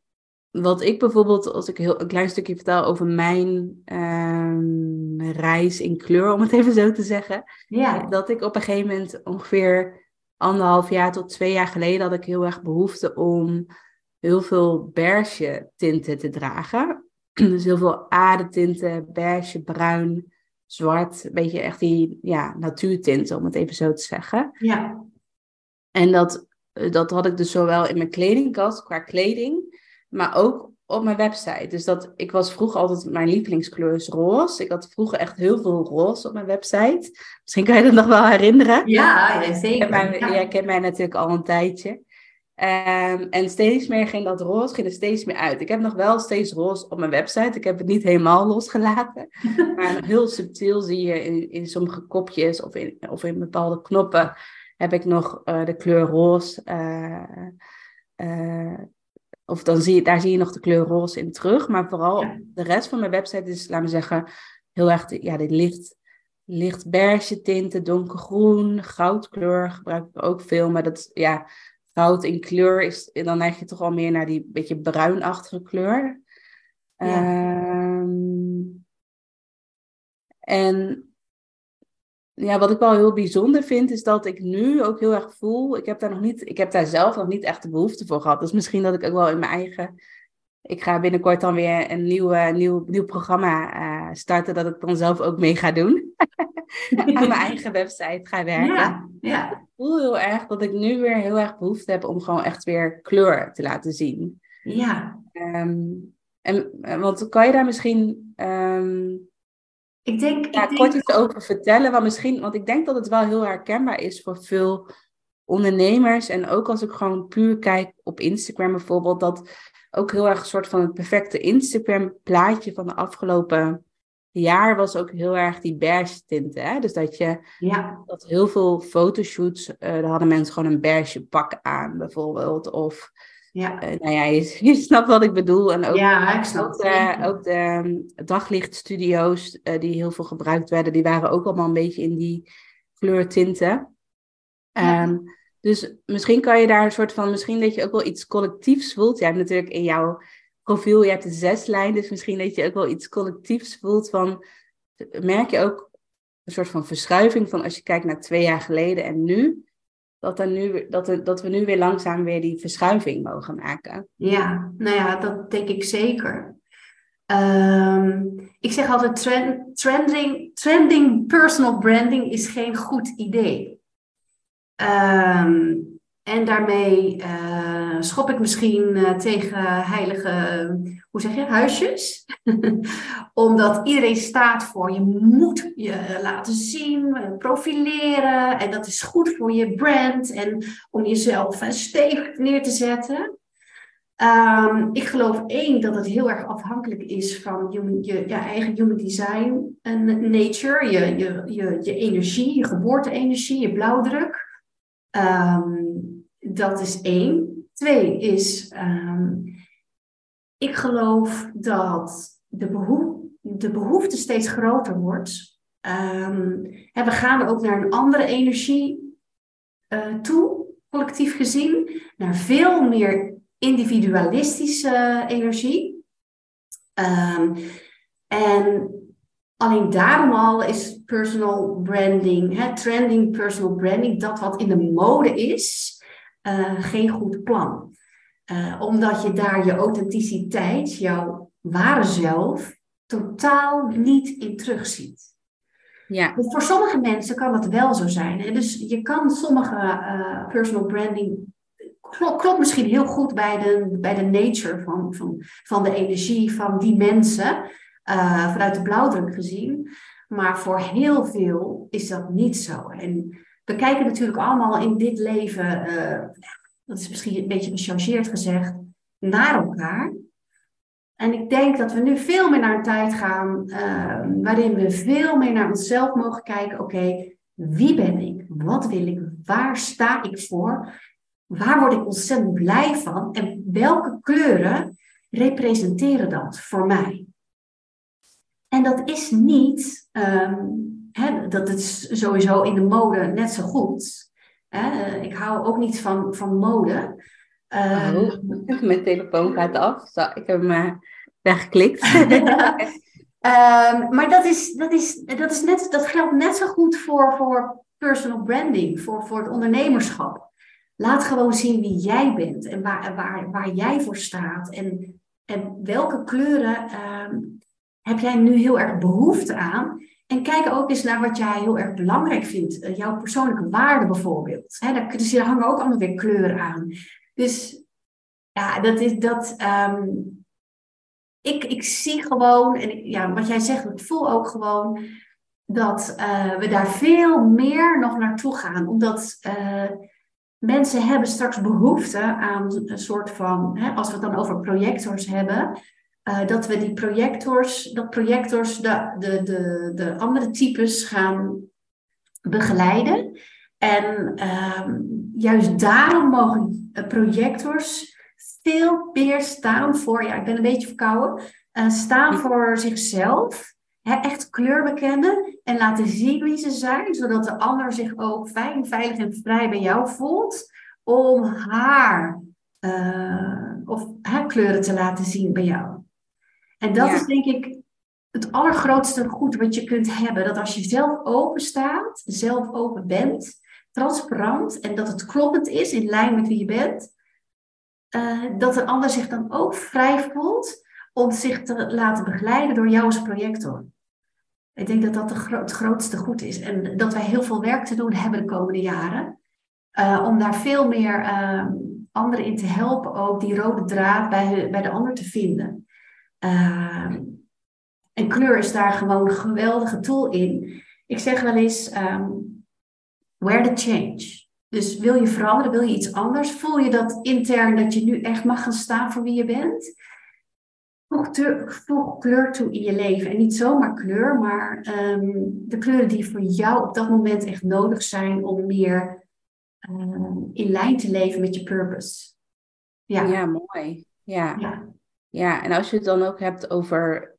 [SPEAKER 1] wat ik bijvoorbeeld, als ik heel, een klein stukje vertel over mijn ehm, reis in kleur, om het even zo te zeggen.
[SPEAKER 2] Ja.
[SPEAKER 1] Dat ik op een gegeven moment ongeveer anderhalf jaar tot twee jaar geleden had ik heel erg behoefte om heel veel beige tinten te dragen. [CLEARS THROAT] Dus heel veel aardetinten, beige, bruin, zwart. Een beetje echt die ja, natuurtinten, om het even zo te zeggen.
[SPEAKER 2] Ja.
[SPEAKER 1] En dat, dat had ik dus zowel in mijn kledingkast qua kleding maar ook op mijn website. Dus dat, ik was vroeger altijd, mijn lievelingskleur is roze. Ik had vroeger echt heel veel roze op mijn website. Misschien kan je dat nog wel herinneren.
[SPEAKER 2] Ja, zeker.
[SPEAKER 1] Mij, ja. Jij kent mij natuurlijk al een tijdje. Um, en steeds meer ging dat roze ging er steeds meer uit. Ik heb nog wel steeds roze op mijn website. Ik heb het niet helemaal losgelaten. [LAUGHS] maar heel subtiel zie je in, in sommige kopjes of in, of in bepaalde knoppen heb ik nog uh, de kleur roze uh, uh, of dan zie je, daar zie je nog de kleur roze in terug. Maar vooral de rest van mijn website is, laten we zeggen, heel erg ja, dit licht, licht beige tinten, donkergroen, goudkleur gebruik ik ook veel. Maar dat, ja, goud in kleur is, dan neig je toch al meer naar die beetje bruinachtige kleur. Ja. Um, en ja, wat ik wel heel bijzonder vind, is dat ik nu ook heel erg voel. Ik heb daar nog niet, ik heb daar zelf nog niet echt de behoefte voor gehad. Dus misschien dat ik ook wel in mijn eigen. Ik ga binnenkort dan weer een nieuw, nieuw, nieuw programma uh, starten, dat ik dan zelf ook mee ga doen. [LAUGHS] Aan mijn eigen website ga werken.
[SPEAKER 2] Ja, ja.
[SPEAKER 1] Ik voel heel erg dat ik nu weer heel erg behoefte heb om gewoon echt weer kleur te laten zien.
[SPEAKER 2] Ja.
[SPEAKER 1] Um, en, eh, want kan je daar misschien um,
[SPEAKER 2] ik denk,
[SPEAKER 1] ja,
[SPEAKER 2] ik denk...
[SPEAKER 1] kort iets over vertellen, want, misschien, want ik denk dat het wel heel herkenbaar is voor veel ondernemers. En ook als ik gewoon puur kijk op Instagram bijvoorbeeld, dat ook heel erg een soort van het perfecte Instagram plaatje van de afgelopen jaar was ook heel erg die beige tinten. Hè? Dus dat je
[SPEAKER 2] ja.
[SPEAKER 1] dat heel veel fotoshoots, uh, daar hadden mensen gewoon een beige pak aan bijvoorbeeld. Of
[SPEAKER 2] ja.
[SPEAKER 1] Uh, nou ja, je, [LAUGHS] je, snapt wat ik bedoel. En ook,
[SPEAKER 2] ja, ik snap
[SPEAKER 1] ook, de, ook de um, daglichtstudio's uh, die heel veel gebruikt werden, die waren ook allemaal een beetje in die kleurtinten. Ja. Dus misschien kan je daar een soort van, misschien dat je ook wel iets collectiefs voelt. Je hebt natuurlijk in jouw profiel, je hebt de zes lijn, dus misschien dat je ook wel iets collectiefs voelt van, merk je ook een soort van verschuiving van als je kijkt naar twee jaar geleden en nu dat, er nu, dat, dat we nu weer langzaam weer die verschuiving mogen maken.
[SPEAKER 2] Ja, nou ja, dat denk ik zeker. Ehm, ik zeg altijd, trending, trending personal branding is geen goed idee. Um, en daarmee uh, schop ik misschien uh, tegen heilige, hoe zeg je, huisjes. [LAUGHS] Omdat iedereen staat voor, je moet je laten zien, profileren. En dat is goed voor je brand en om jezelf stevig neer te zetten. Um, ik geloof één dat het heel erg afhankelijk is van human, je, je eigen human design en nature, je, je, je, je energie, je geboorte-energie, je blauwdruk. Um, dat is één. Twee is, um, ik geloof dat de, de behoefte steeds groter wordt. Um, we gaan ook naar een andere energie uh, toe, collectief gezien, naar veel meer individualistische energie. En alleen daarom al is personal branding, hè, trending personal branding, dat wat in de mode is, uh, geen goed plan. Uh, omdat je daar je authenticiteit, jouw ware zelf, totaal niet in terugziet. Ja. Dus voor sommige mensen kan dat wel zo zijn. Hè? Dus je kan sommige uh, personal branding klopt, klopt misschien heel goed bij de, bij de nature van, van, van de energie van die mensen, uh, vanuit de blauwdruk gezien. Maar voor heel veel is dat niet zo. En we kijken natuurlijk allemaal in dit leven, uh, dat is misschien een beetje gechargeerd gezegd, naar elkaar. En ik denk dat we nu veel meer naar een tijd gaan uh, waarin we veel meer naar onszelf mogen kijken. Oké, wie ben ik? Wat wil ik? Waar sta ik voor? Waar word ik ontzettend blij van? En welke kleuren representeren dat voor mij? En dat is niet, um, hè, dat is sowieso in de mode net zo goed. Hè? Ik hou ook niet van, van mode.
[SPEAKER 1] Uh, oh, [LAUGHS] mijn telefoon gaat af. Zo, ik heb hem uh, weggeklikt.
[SPEAKER 2] um, [LAUGHS] maar dat, is, dat, is, dat, is net, dat geldt net zo goed voor, voor personal branding, voor, voor het ondernemerschap. Laat gewoon zien wie jij bent en waar, waar, waar jij voor staat. En, en welke kleuren heb jij nu heel erg behoefte aan? En kijk ook eens naar wat jij heel erg belangrijk vindt. Uh, jouw persoonlijke waarden bijvoorbeeld. Hè, daar, dus hier hangen ook allemaal weer kleuren aan. Dus ja, dat is dat. Um, ik, ik zie gewoon, en ja, wat jij zegt, ik voel ook gewoon dat uh, we daar veel meer nog naartoe gaan. Omdat uh, mensen hebben straks behoefte aan een soort van, hè, als we het dan over projectors hebben, uh, dat we die projectors, dat projectors de, de, de, de andere types gaan begeleiden. En um, juist daarom mogen projectors veel meer staan voor, ja, ik ben een beetje verkouden, uh, staan voor zichzelf. Hè, echt kleur bekennen en laten zien wie ze zijn, zodat de ander zich ook fijn, veilig en vrij bij jou voelt om haar uh, of haar kleuren te laten zien bij jou. En dat is denk ik het allergrootste goed wat je kunt hebben. Dat als je zelf open staat, zelf open bent, transparant en dat het kloppend is in lijn met wie je bent, uh, dat de ander zich dan ook vrij voelt om zich te laten begeleiden door jou als projector. Ik denk dat dat de gro het grootste goed is. En dat wij heel veel werk te doen hebben de komende jaren. Uh, om daar veel meer uh, anderen in te helpen, ook die rode draad bij, bij de ander te vinden. Uh, en kleur is daar gewoon een geweldige tool in. Ik zeg wel eens, um, where the change. Dus wil je veranderen, wil je iets anders? Voel je dat intern dat je nu echt mag gaan staan voor wie je bent? Voeg, kleur toe in je leven. En niet zomaar kleur, maar um, de kleuren die voor jou op dat moment echt nodig zijn om meer um, in lijn te leven met je purpose.
[SPEAKER 1] Ja, ja mooi. Ja. ja. Ja. en als je het dan ook hebt over,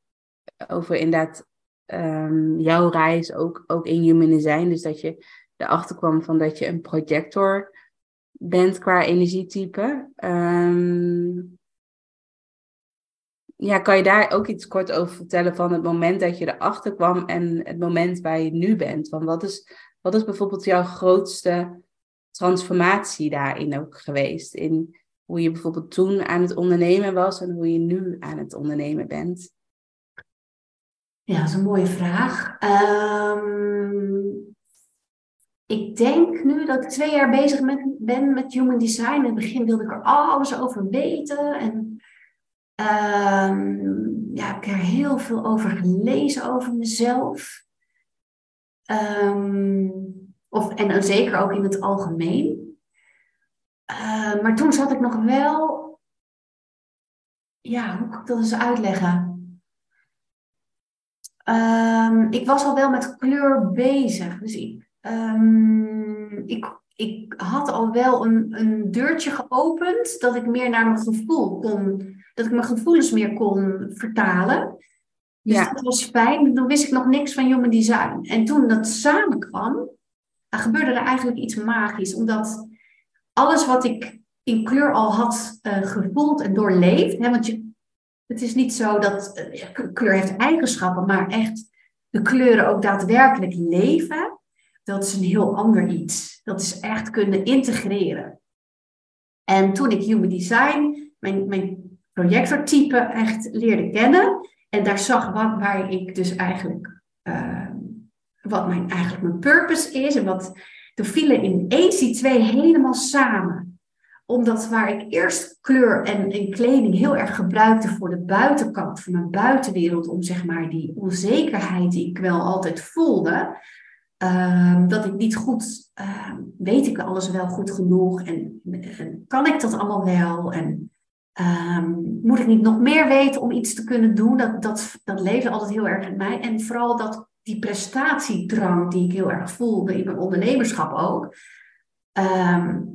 [SPEAKER 1] over inderdaad um, jouw reis ook, ook in human design. Dus dat je erachter kwam van dat je een projector bent qua energietype. Um, ja, kan je daar ook iets kort over vertellen van het moment dat je erachter kwam en het moment waar je nu bent? Want wat is, wat is bijvoorbeeld jouw grootste transformatie daarin ook geweest? In hoe je bijvoorbeeld toen aan het ondernemen was en hoe je nu aan het ondernemen bent?
[SPEAKER 2] Ja, dat is een mooie vraag. Ehm, ik denk nu dat ik twee jaar bezig met, ben met human design. In het begin wilde ik er alles over weten. En um, ja, ik heb er heel veel over gelezen over mezelf. Um, of, en zeker ook in het algemeen. Uh, maar toen zat ik nog wel. Ja, hoe kan ik dat eens uitleggen? Um, ik was al wel met kleur bezig. Dus ik, um, ik, ik had al wel een, een deurtje geopend dat ik meer naar mijn gevoel kon, dat ik mijn gevoelens meer kon vertalen. Dus ja. dat was fijn. Toen wist ik nog niks van human design. En toen dat samenkwam, dan gebeurde er eigenlijk iets magisch. Omdat alles wat ik in kleur al had uh, gevoeld en doorleefd. Hè, want je, het is niet zo dat uh, kleur heeft eigenschappen, maar echt de kleuren ook daadwerkelijk leven. Dat is een heel ander iets. Dat is echt kunnen integreren. En toen ik Human Design, mijn, mijn projectortype, echt leerde kennen. En daar zag wat, waar ik dus eigenlijk, uh, wat mijn, eigenlijk mijn purpose is. En wat, vielen ineens die twee helemaal samen. Omdat waar ik eerst kleur en, en, kleding heel erg gebruikte voor de buitenkant, voor mijn buitenwereld, om zeg maar die onzekerheid die ik wel altijd voelde, uh, dat ik niet goed, uh, weet ik alles wel goed genoeg en, kan ik dat allemaal wel? En uh, moet ik niet nog meer weten om iets te kunnen doen? Dat, dat, dat leefde altijd heel erg in mij. En vooral dat die prestatiedrang die ik heel erg voelde in mijn ondernemerschap ook. Um,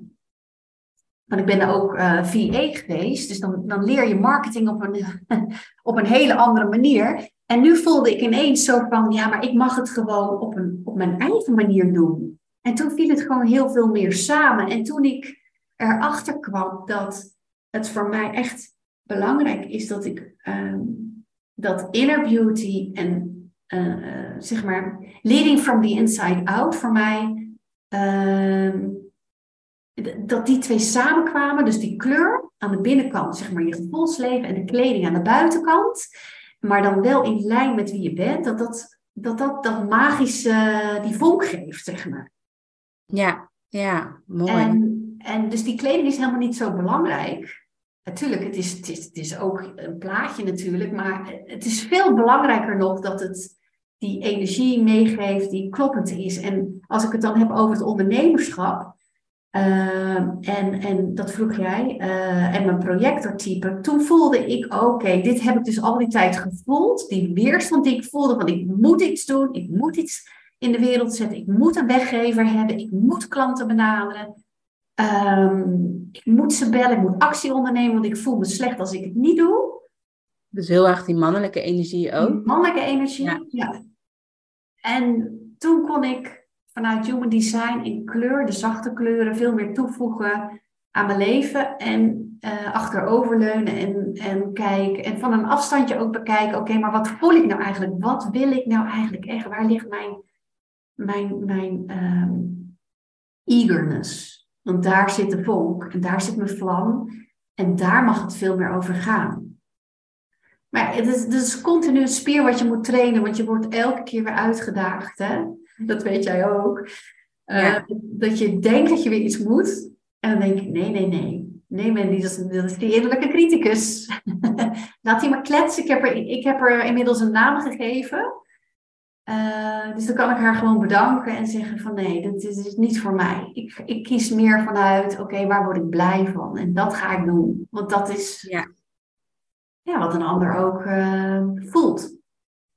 [SPEAKER 2] want ik ben ook uh, eh, VA geweest, dus dan, dan leer je marketing op een, [LAUGHS] op een hele andere manier. En nu voelde ik ineens zo van, ja, maar ik mag het gewoon op, een, op mijn eigen manier doen. En toen viel het gewoon heel veel meer samen. En toen ik erachter kwam dat het voor mij echt belangrijk is dat ik um, dat inner beauty en uh, zeg maar leading from the inside out voor mij um, dat die twee samenkwamen, dus die kleur aan de binnenkant, zeg maar je gevoelsleven en de kleding aan de buitenkant, maar dan wel in lijn met wie je bent, dat dat, dat, dat, dat magische, die vonk geeft, zeg maar.
[SPEAKER 1] Ja, ja, mooi.
[SPEAKER 2] En, en dus die kleding is helemaal niet zo belangrijk. Natuurlijk, het is, het, is, het is ook een plaatje natuurlijk, maar het is veel belangrijker nog dat het die energie meegeeft die kloppend is. En als ik het dan heb over het ondernemerschap, uh, en, en dat vroeg jij, uh, en mijn projectortype. Toen voelde ik, oké, dit heb ik dus al die tijd gevoeld. Die weerstand die ik voelde, van ik moet iets doen, ik moet iets in de wereld zetten, ik moet een weggever hebben, ik moet klanten benaderen. Um, ik moet ze bellen, ik moet actie ondernemen, want ik voel me slecht als ik het niet doe.
[SPEAKER 1] Dus heel erg die mannelijke energie ook.
[SPEAKER 2] Die mannelijke energie, ja. ja. En toen kon ik vanuit Human Design in kleur, de zachte kleuren, veel meer toevoegen aan mijn leven. En uh, achteroverleunen en, en kijken. En van een afstandje ook bekijken, oké, maar wat voel ik nou eigenlijk? Wat wil ik nou eigenlijk echt? Waar ligt mijn, mijn, mijn um, eagerness? Want daar zit de vonk en daar zit mijn vlam. En daar mag het veel meer over gaan. Maar het is, het is continu een spier wat je moet trainen, want je wordt elke keer weer uitgedaagd. Hè? dat weet jij ook. Uh, Dat je denkt dat je weer iets moet. En dan denk je, nee, nee, nee. Nee, dat, is, dat is die innerlijke criticus. [LAUGHS] Laat hij maar kletsen. Ik heb, er, ik heb er inmiddels een naam gegeven. Uh, dus dan kan ik haar gewoon bedanken en zeggen van nee, dit is, is niet voor mij. Ik, ik kies meer vanuit, oké, waar word ik blij van? En dat ga ik doen. Want dat is ja. Ja, wat een ander ook uh, voelt.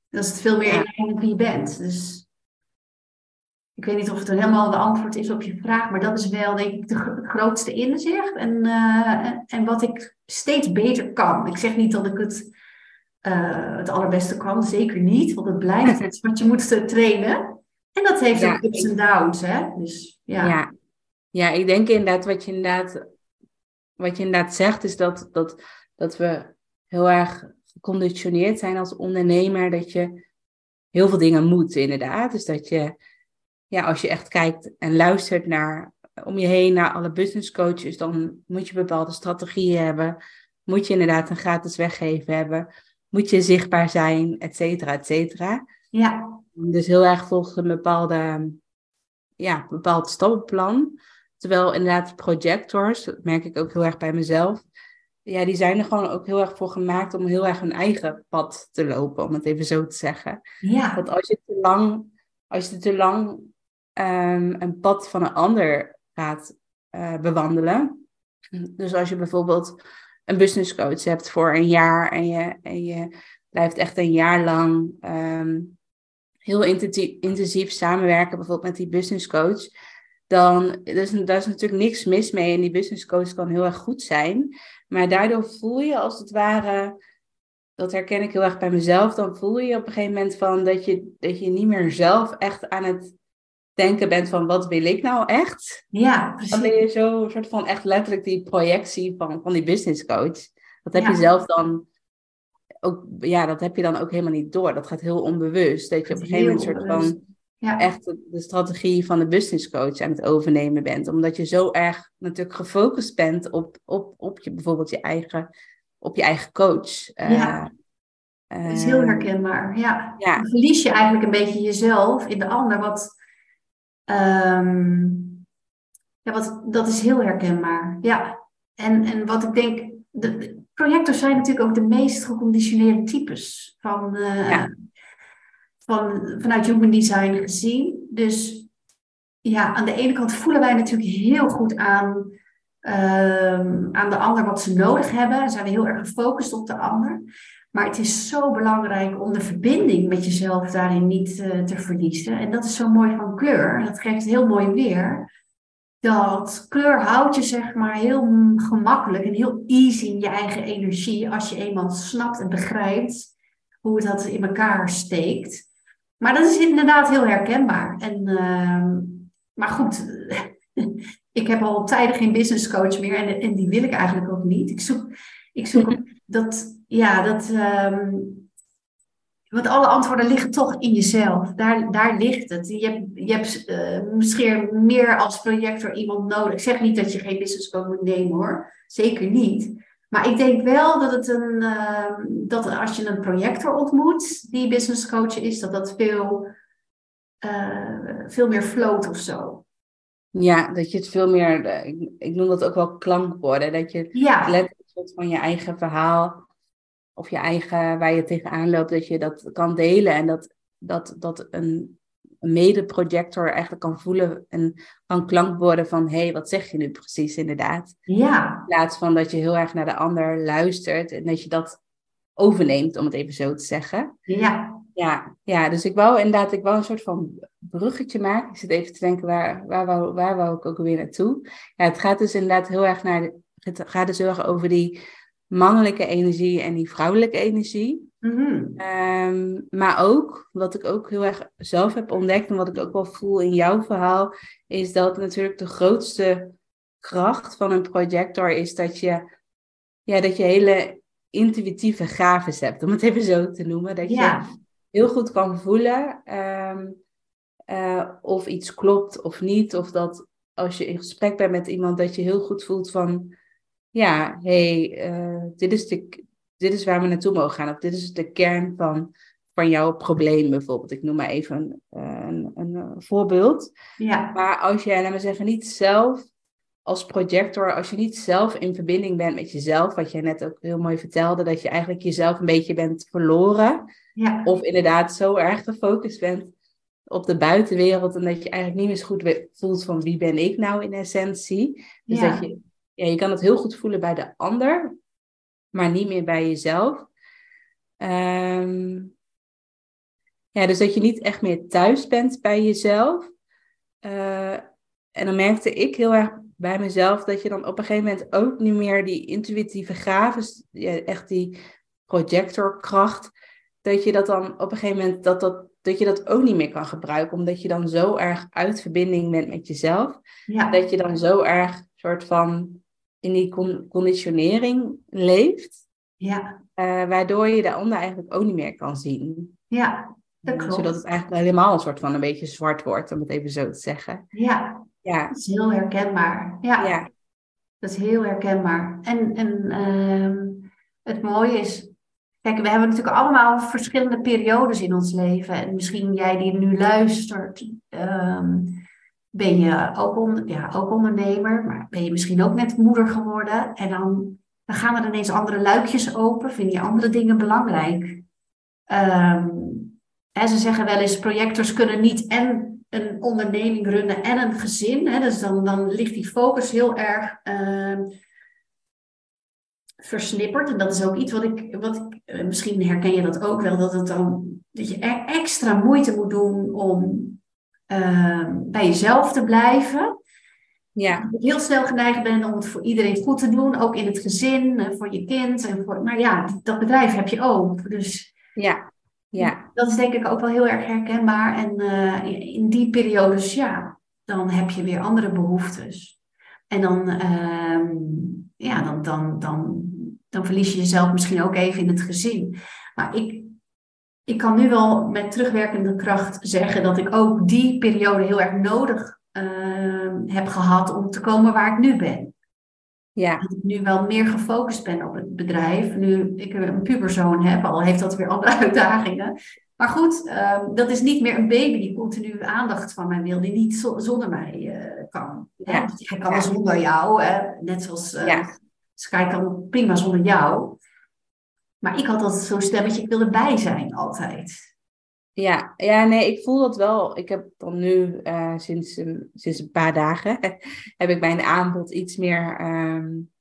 [SPEAKER 2] Dat is het veel meer in lijn met wie je bent. Dus ik weet niet of het helemaal de antwoord is op je vraag, maar dat is wel denk ik de, het grootste inzicht en, uh, en wat ik steeds beter kan. Ik zeg niet dat ik het, uh, het allerbeste kan, zeker niet, want het blijft [LAUGHS] iets wat je moet trainen. En dat heeft ook ups en downs, hè? Dus, ja.
[SPEAKER 1] ja. Ja, ik denk inderdaad wat je inderdaad, wat je inderdaad zegt, is dat, dat, dat we heel erg geconditioneerd zijn als ondernemer, dat je heel veel dingen moet, inderdaad. Dus dat je ja, als je echt kijkt en luistert naar om je heen naar alle business coaches, dan moet je bepaalde strategieën hebben. Moet je inderdaad een gratis weggeven hebben. moet je zichtbaar zijn, et cetera, et cetera.
[SPEAKER 2] Ja.
[SPEAKER 1] Dus heel erg volgens een bepaalde, ja, bepaald stappenplan. Terwijl inderdaad projectors, dat merk ik ook heel erg bij mezelf, ja, die zijn er gewoon ook heel erg voor gemaakt om heel erg hun eigen pad te lopen, om het even zo te zeggen.
[SPEAKER 2] Ja.
[SPEAKER 1] Want als je te lang, als je te lang um, een pad van een ander gaat uh, bewandelen. Dus als je bijvoorbeeld een business coach hebt voor een jaar en je, en je blijft echt een jaar lang um, heel intensief, intensief samenwerken, bijvoorbeeld met die business coach, dan is daar is natuurlijk niks mis mee en die business coach kan heel erg goed zijn. Maar daardoor voel je als het ware, dat herken ik heel erg bij mezelf, dan voel je op een gegeven moment van dat je, dat je niet meer zelf echt aan het denken bent van wat wil ik nou echt?
[SPEAKER 2] Ja, precies.
[SPEAKER 1] Dan ben je zo een soort van echt letterlijk die projectie van, van die business coach. Dat heb je zelf dan ook, ja, dat heb je dan ook helemaal niet door. Dat gaat heel onbewust. Dat je op een gegeven moment soort van ja. echt de, strategie van de business coach aan het overnemen bent. Omdat je zo erg natuurlijk gefocust bent op, op, op je, bijvoorbeeld je eigen, op je eigen coach.
[SPEAKER 2] Ja. Uh, dat is heel herkenbaar. Ja. ja. Dan verlies je eigenlijk een beetje jezelf in de ander. Wat, um, ja, wat, dat is heel herkenbaar. Ja. En, en wat ik denk, de, projectors zijn natuurlijk ook de meest geconditioneerde types van, uh, ja van, vanuit human design gezien. Dus ja, aan de ene kant voelen wij natuurlijk heel goed aan, um, aan de ander wat ze nodig hebben. Dan zijn we heel erg gefocust op de ander. Maar het is zo belangrijk om de verbinding met jezelf daarin niet uh, te verliezen. En dat is zo mooi van kleur. Dat geeft heel mooi weer. Dat kleur houdt je zeg maar heel gemakkelijk en heel easy in je eigen energie. Als je eenmaal snapt en begrijpt hoe dat in elkaar steekt. Maar dat is inderdaad heel herkenbaar. En, uh, maar goed, [LAUGHS] ik heb al tijden geen business coach meer en, en die wil ik eigenlijk ook niet. Ik zoek, ik zoek [LAUGHS] dat, ja, dat. Um, want alle antwoorden liggen toch in jezelf. Daar, daar ligt het. Je hebt, je hebt uh, misschien meer als projector iemand nodig. Ik zeg niet dat je geen business coach moet nemen hoor. Zeker niet. Maar ik denk wel dat het een, uh, dat als je een projector ontmoet die business coach is, dat dat veel, uh, veel meer float of zo.
[SPEAKER 1] Ja, dat je het veel meer, ik, ik noem dat ook wel klankwoorden, dat je ja. letterlijk van je eigen verhaal of je eigen, waar je tegenaan loopt, dat je dat kan delen en dat, dat, dat een mede-projector eigenlijk kan voelen en kan klank worden van hé, hey, wat zeg je nu precies inderdaad?
[SPEAKER 2] Ja.
[SPEAKER 1] In plaats van dat je heel erg naar de ander luistert en dat je dat overneemt, om het even zo te zeggen.
[SPEAKER 2] Ja.
[SPEAKER 1] Ja, ja dus ik wou inderdaad, ik wou een soort van bruggetje maken. Ik zit even te denken, waar, waar, wou, waar wou ik ook weer naartoe? Ja, het gaat dus inderdaad heel erg naar, het gaat dus heel erg over die mannelijke energie en die vrouwelijke energie.
[SPEAKER 2] Mm-hmm.
[SPEAKER 1] Ehm, maar ook, wat ik ook heel erg zelf heb ontdekt en wat ik ook wel voel in jouw verhaal, is dat natuurlijk de grootste kracht van een projector is dat je, ja, dat je hele intuïtieve gaven hebt, om het even zo te noemen. Dat je heel goed kan voelen um, uh, of iets klopt of niet. Of dat als je in gesprek bent met iemand, dat je heel goed voelt van, ja, hey, uh, dit is de, dit is waar we naartoe mogen gaan. Of dit is de kern van, van jouw probleem bijvoorbeeld. Ik noem maar even een, eh, een, een, een voorbeeld.
[SPEAKER 2] Ja.
[SPEAKER 1] Maar als jij, laten we zeggen, niet zelf als projector, als je niet zelf in verbinding bent met jezelf, wat jij net ook heel mooi vertelde, dat je eigenlijk jezelf een beetje bent verloren.
[SPEAKER 2] Ja.
[SPEAKER 1] Of inderdaad zo erg gefocust bent op de buitenwereld en dat je eigenlijk niet meer zo goed voelt van wie ben ik nou in essentie. Dus
[SPEAKER 2] ja.
[SPEAKER 1] dat je, ja, je kan het heel goed voelen bij de ander, maar niet meer bij jezelf. Um, ja, dus dat je niet echt meer thuis bent bij jezelf. Uh, en dan merkte ik heel erg bij mezelf dat je dan op een gegeven moment ook niet meer die intuïtieve gaven, echt die projectorkracht, dat je dat dan op een gegeven moment dat, dat, dat je dat ook niet meer kan gebruiken, omdat je dan zo erg uit verbinding bent met jezelf,
[SPEAKER 2] ja.
[SPEAKER 1] dat je dan zo erg soort van in die conditionering leeft.
[SPEAKER 2] Ja.
[SPEAKER 1] Uh, waardoor je de ander eigenlijk ook niet meer kan zien.
[SPEAKER 2] Ja, dat klopt.
[SPEAKER 1] Zodat het eigenlijk helemaal een soort van een beetje zwart wordt, om het even zo te zeggen.
[SPEAKER 2] Ja,
[SPEAKER 1] ja.
[SPEAKER 2] dat is heel herkenbaar. Ja,
[SPEAKER 1] ja.
[SPEAKER 2] dat is heel herkenbaar. En, en uh, het mooie is, Kijk, we hebben natuurlijk allemaal verschillende periodes in ons leven. En misschien jij die nu luistert, ehm, ben je ook, on, ja, ook ondernemer, maar ben je misschien ook net moeder geworden. En dan, dan gaan er ineens andere luikjes open. Vind je andere dingen belangrijk? en ehm, ze zeggen wel eens, projectors kunnen niet en een onderneming runnen en een gezin. Hè? Dus dan, dan ligt die focus heel erg uh, versnipperd. En dat is ook iets wat ik, wat eh, misschien herken je dat ook wel, dat, het dan, dat je extra moeite moet doen om uh, bij jezelf te blijven. Ja. Dat ik heel snel geneigd ben om het voor iedereen goed te doen, ook in het gezin, eh, voor je kind. En voor, maar ja, dat bedrijf heb je ook. Dus
[SPEAKER 1] ja. Ja.
[SPEAKER 2] Dat is denk ik ook wel heel erg herkenbaar. En uh, in die periodes, ja, dan heb je weer andere behoeftes. En dan, uh, ja, dan, dan, dan, dan verlies je jezelf misschien ook even in het gezin. Maar ik, ik kan nu wel met terugwerkende kracht zeggen dat ik ook die periode heel erg nodig uh, heb gehad om te komen waar ik nu ben. Ja. Dat ik nu wel meer gefocust ben op het bedrijf. Nu ik een puberzoon heb, al heeft dat weer andere [LAUGHS] uitdagingen. Maar goed, um, dat is niet meer een baby die continu aandacht van mij wil, die niet zonder mij uh, kan. Ja. Hij kan wel zonder jou, hè? net zoals uh, ja. Sky kan prima zonder jou. Maar ik had altijd zo'n stemmetje, ik wil erbij zijn altijd.
[SPEAKER 1] Ja, ja, nee, ik voel dat wel. Ik heb dan nu uh, sinds, sinds een paar dagen [LAUGHS] heb ik mijn aanbod iets meer um,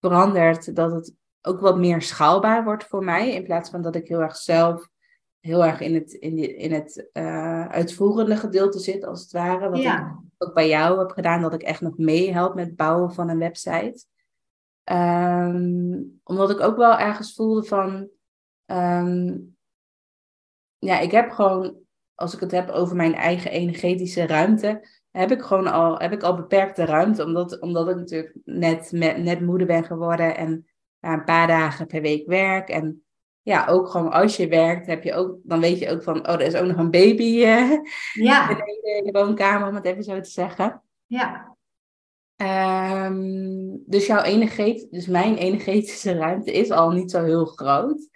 [SPEAKER 1] veranderd. Dat het ook wat meer schaalbaar wordt voor mij. In plaats van dat ik heel erg zelf heel erg in het, in die, in het uh, uitvoerende gedeelte zit, als het ware. Wat ik ook bij jou heb gedaan, dat ik echt nog meehelp met bouwen van een website. Um, omdat ik ook wel ergens voelde van. Um, ja, ik heb gewoon, als ik het heb over mijn eigen energetische ruimte, heb ik gewoon al, heb ik al beperkte ruimte, omdat, omdat ik natuurlijk net, met, net moeder ben geworden en ja, een paar dagen per week werk. En ja, ook gewoon als je werkt, heb je ook, dan weet je ook van, oh, er is ook nog een baby uh, ja. [LAUGHS] in de woonkamer, om het even zo te zeggen.
[SPEAKER 2] Ja.
[SPEAKER 1] Um, dus jouw energetische, dus mijn energetische ruimte is al niet zo heel groot.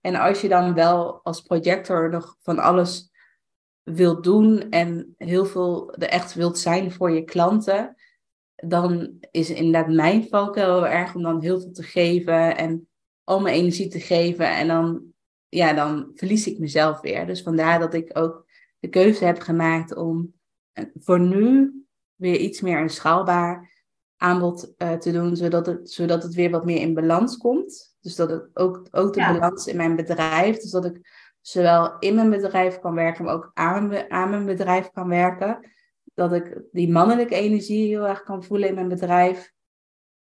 [SPEAKER 1] En als je dan wel als projector nog van alles wilt doen en heel veel er echt wilt zijn voor je klanten, dan is inderdaad mijn valkuil heel erg om dan heel veel te geven en al mijn energie te geven. En dan, ja, dan verlies ik mezelf weer. Dus vandaar dat ik ook de keuze heb gemaakt om eh, voor nu weer iets meer een schaalbaar aanbod uh, te doen, zodat het, zodat het weer wat meer in balans komt. Dus dat ik ook, ook de balans in mijn bedrijf, dus dat ik zowel in mijn bedrijf kan werken, maar ook aan, aan mijn bedrijf kan werken. Dat ik die mannelijke energie heel erg kan voelen in mijn bedrijf.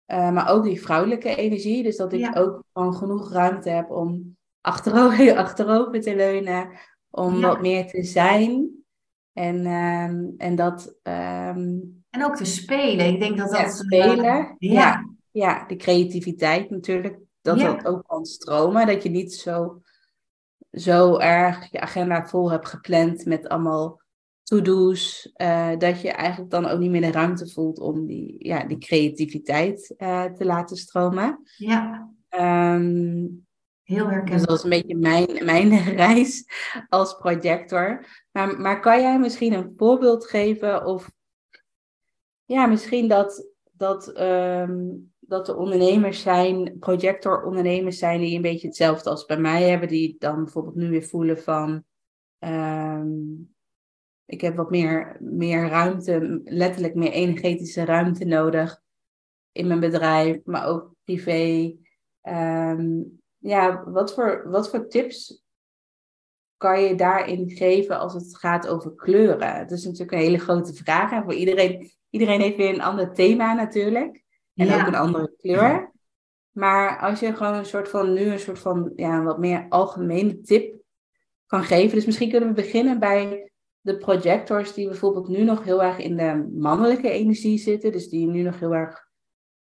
[SPEAKER 1] Uh, maar ook die vrouwelijke energie. Dus dat ik ook gewoon genoeg ruimte heb om achterover, [LAUGHS] achterover te leunen. Om wat meer te zijn. En, um, en dat. Um,
[SPEAKER 2] en ook te spelen. Ik denk dat dat. Ja,
[SPEAKER 1] spelen. Uh, ja. ja, de creativiteit natuurlijk dat ja. dat ook kan stromen. Dat je niet zo, zo erg je agenda vol hebt gepland met allemaal to-do's. Uh, dat je eigenlijk dan ook niet meer de ruimte voelt om die, ja, die creativiteit uh, te laten stromen.
[SPEAKER 2] Ja.
[SPEAKER 1] Um,
[SPEAKER 2] Heel herkenbaar.
[SPEAKER 1] Dus dat is een beetje mijn, mijn [LAUGHS] reis als projector. Maar, maar kan jij misschien een voorbeeld geven of ja, misschien dat, dat um, dat er ondernemers zijn, projectorondernemers zijn die een beetje hetzelfde als bij mij hebben, die dan bijvoorbeeld nu weer voelen van um, ik heb wat meer, meer ruimte, letterlijk meer energetische ruimte nodig in mijn bedrijf, maar ook privé. Um, ja, wat voor, wat voor tips kan je daarin geven als het gaat over kleuren? Het is natuurlijk een hele grote vraag en voor iedereen, iedereen heeft weer een ander thema natuurlijk. En ook een andere kleur. Maar als je gewoon een soort van, nu een soort van, ja, wat meer algemene tip kan geven. Dus misschien kunnen we beginnen bij de projectors die bijvoorbeeld nu nog heel erg in de mannelijke energie zitten. Dus die nu nog heel erg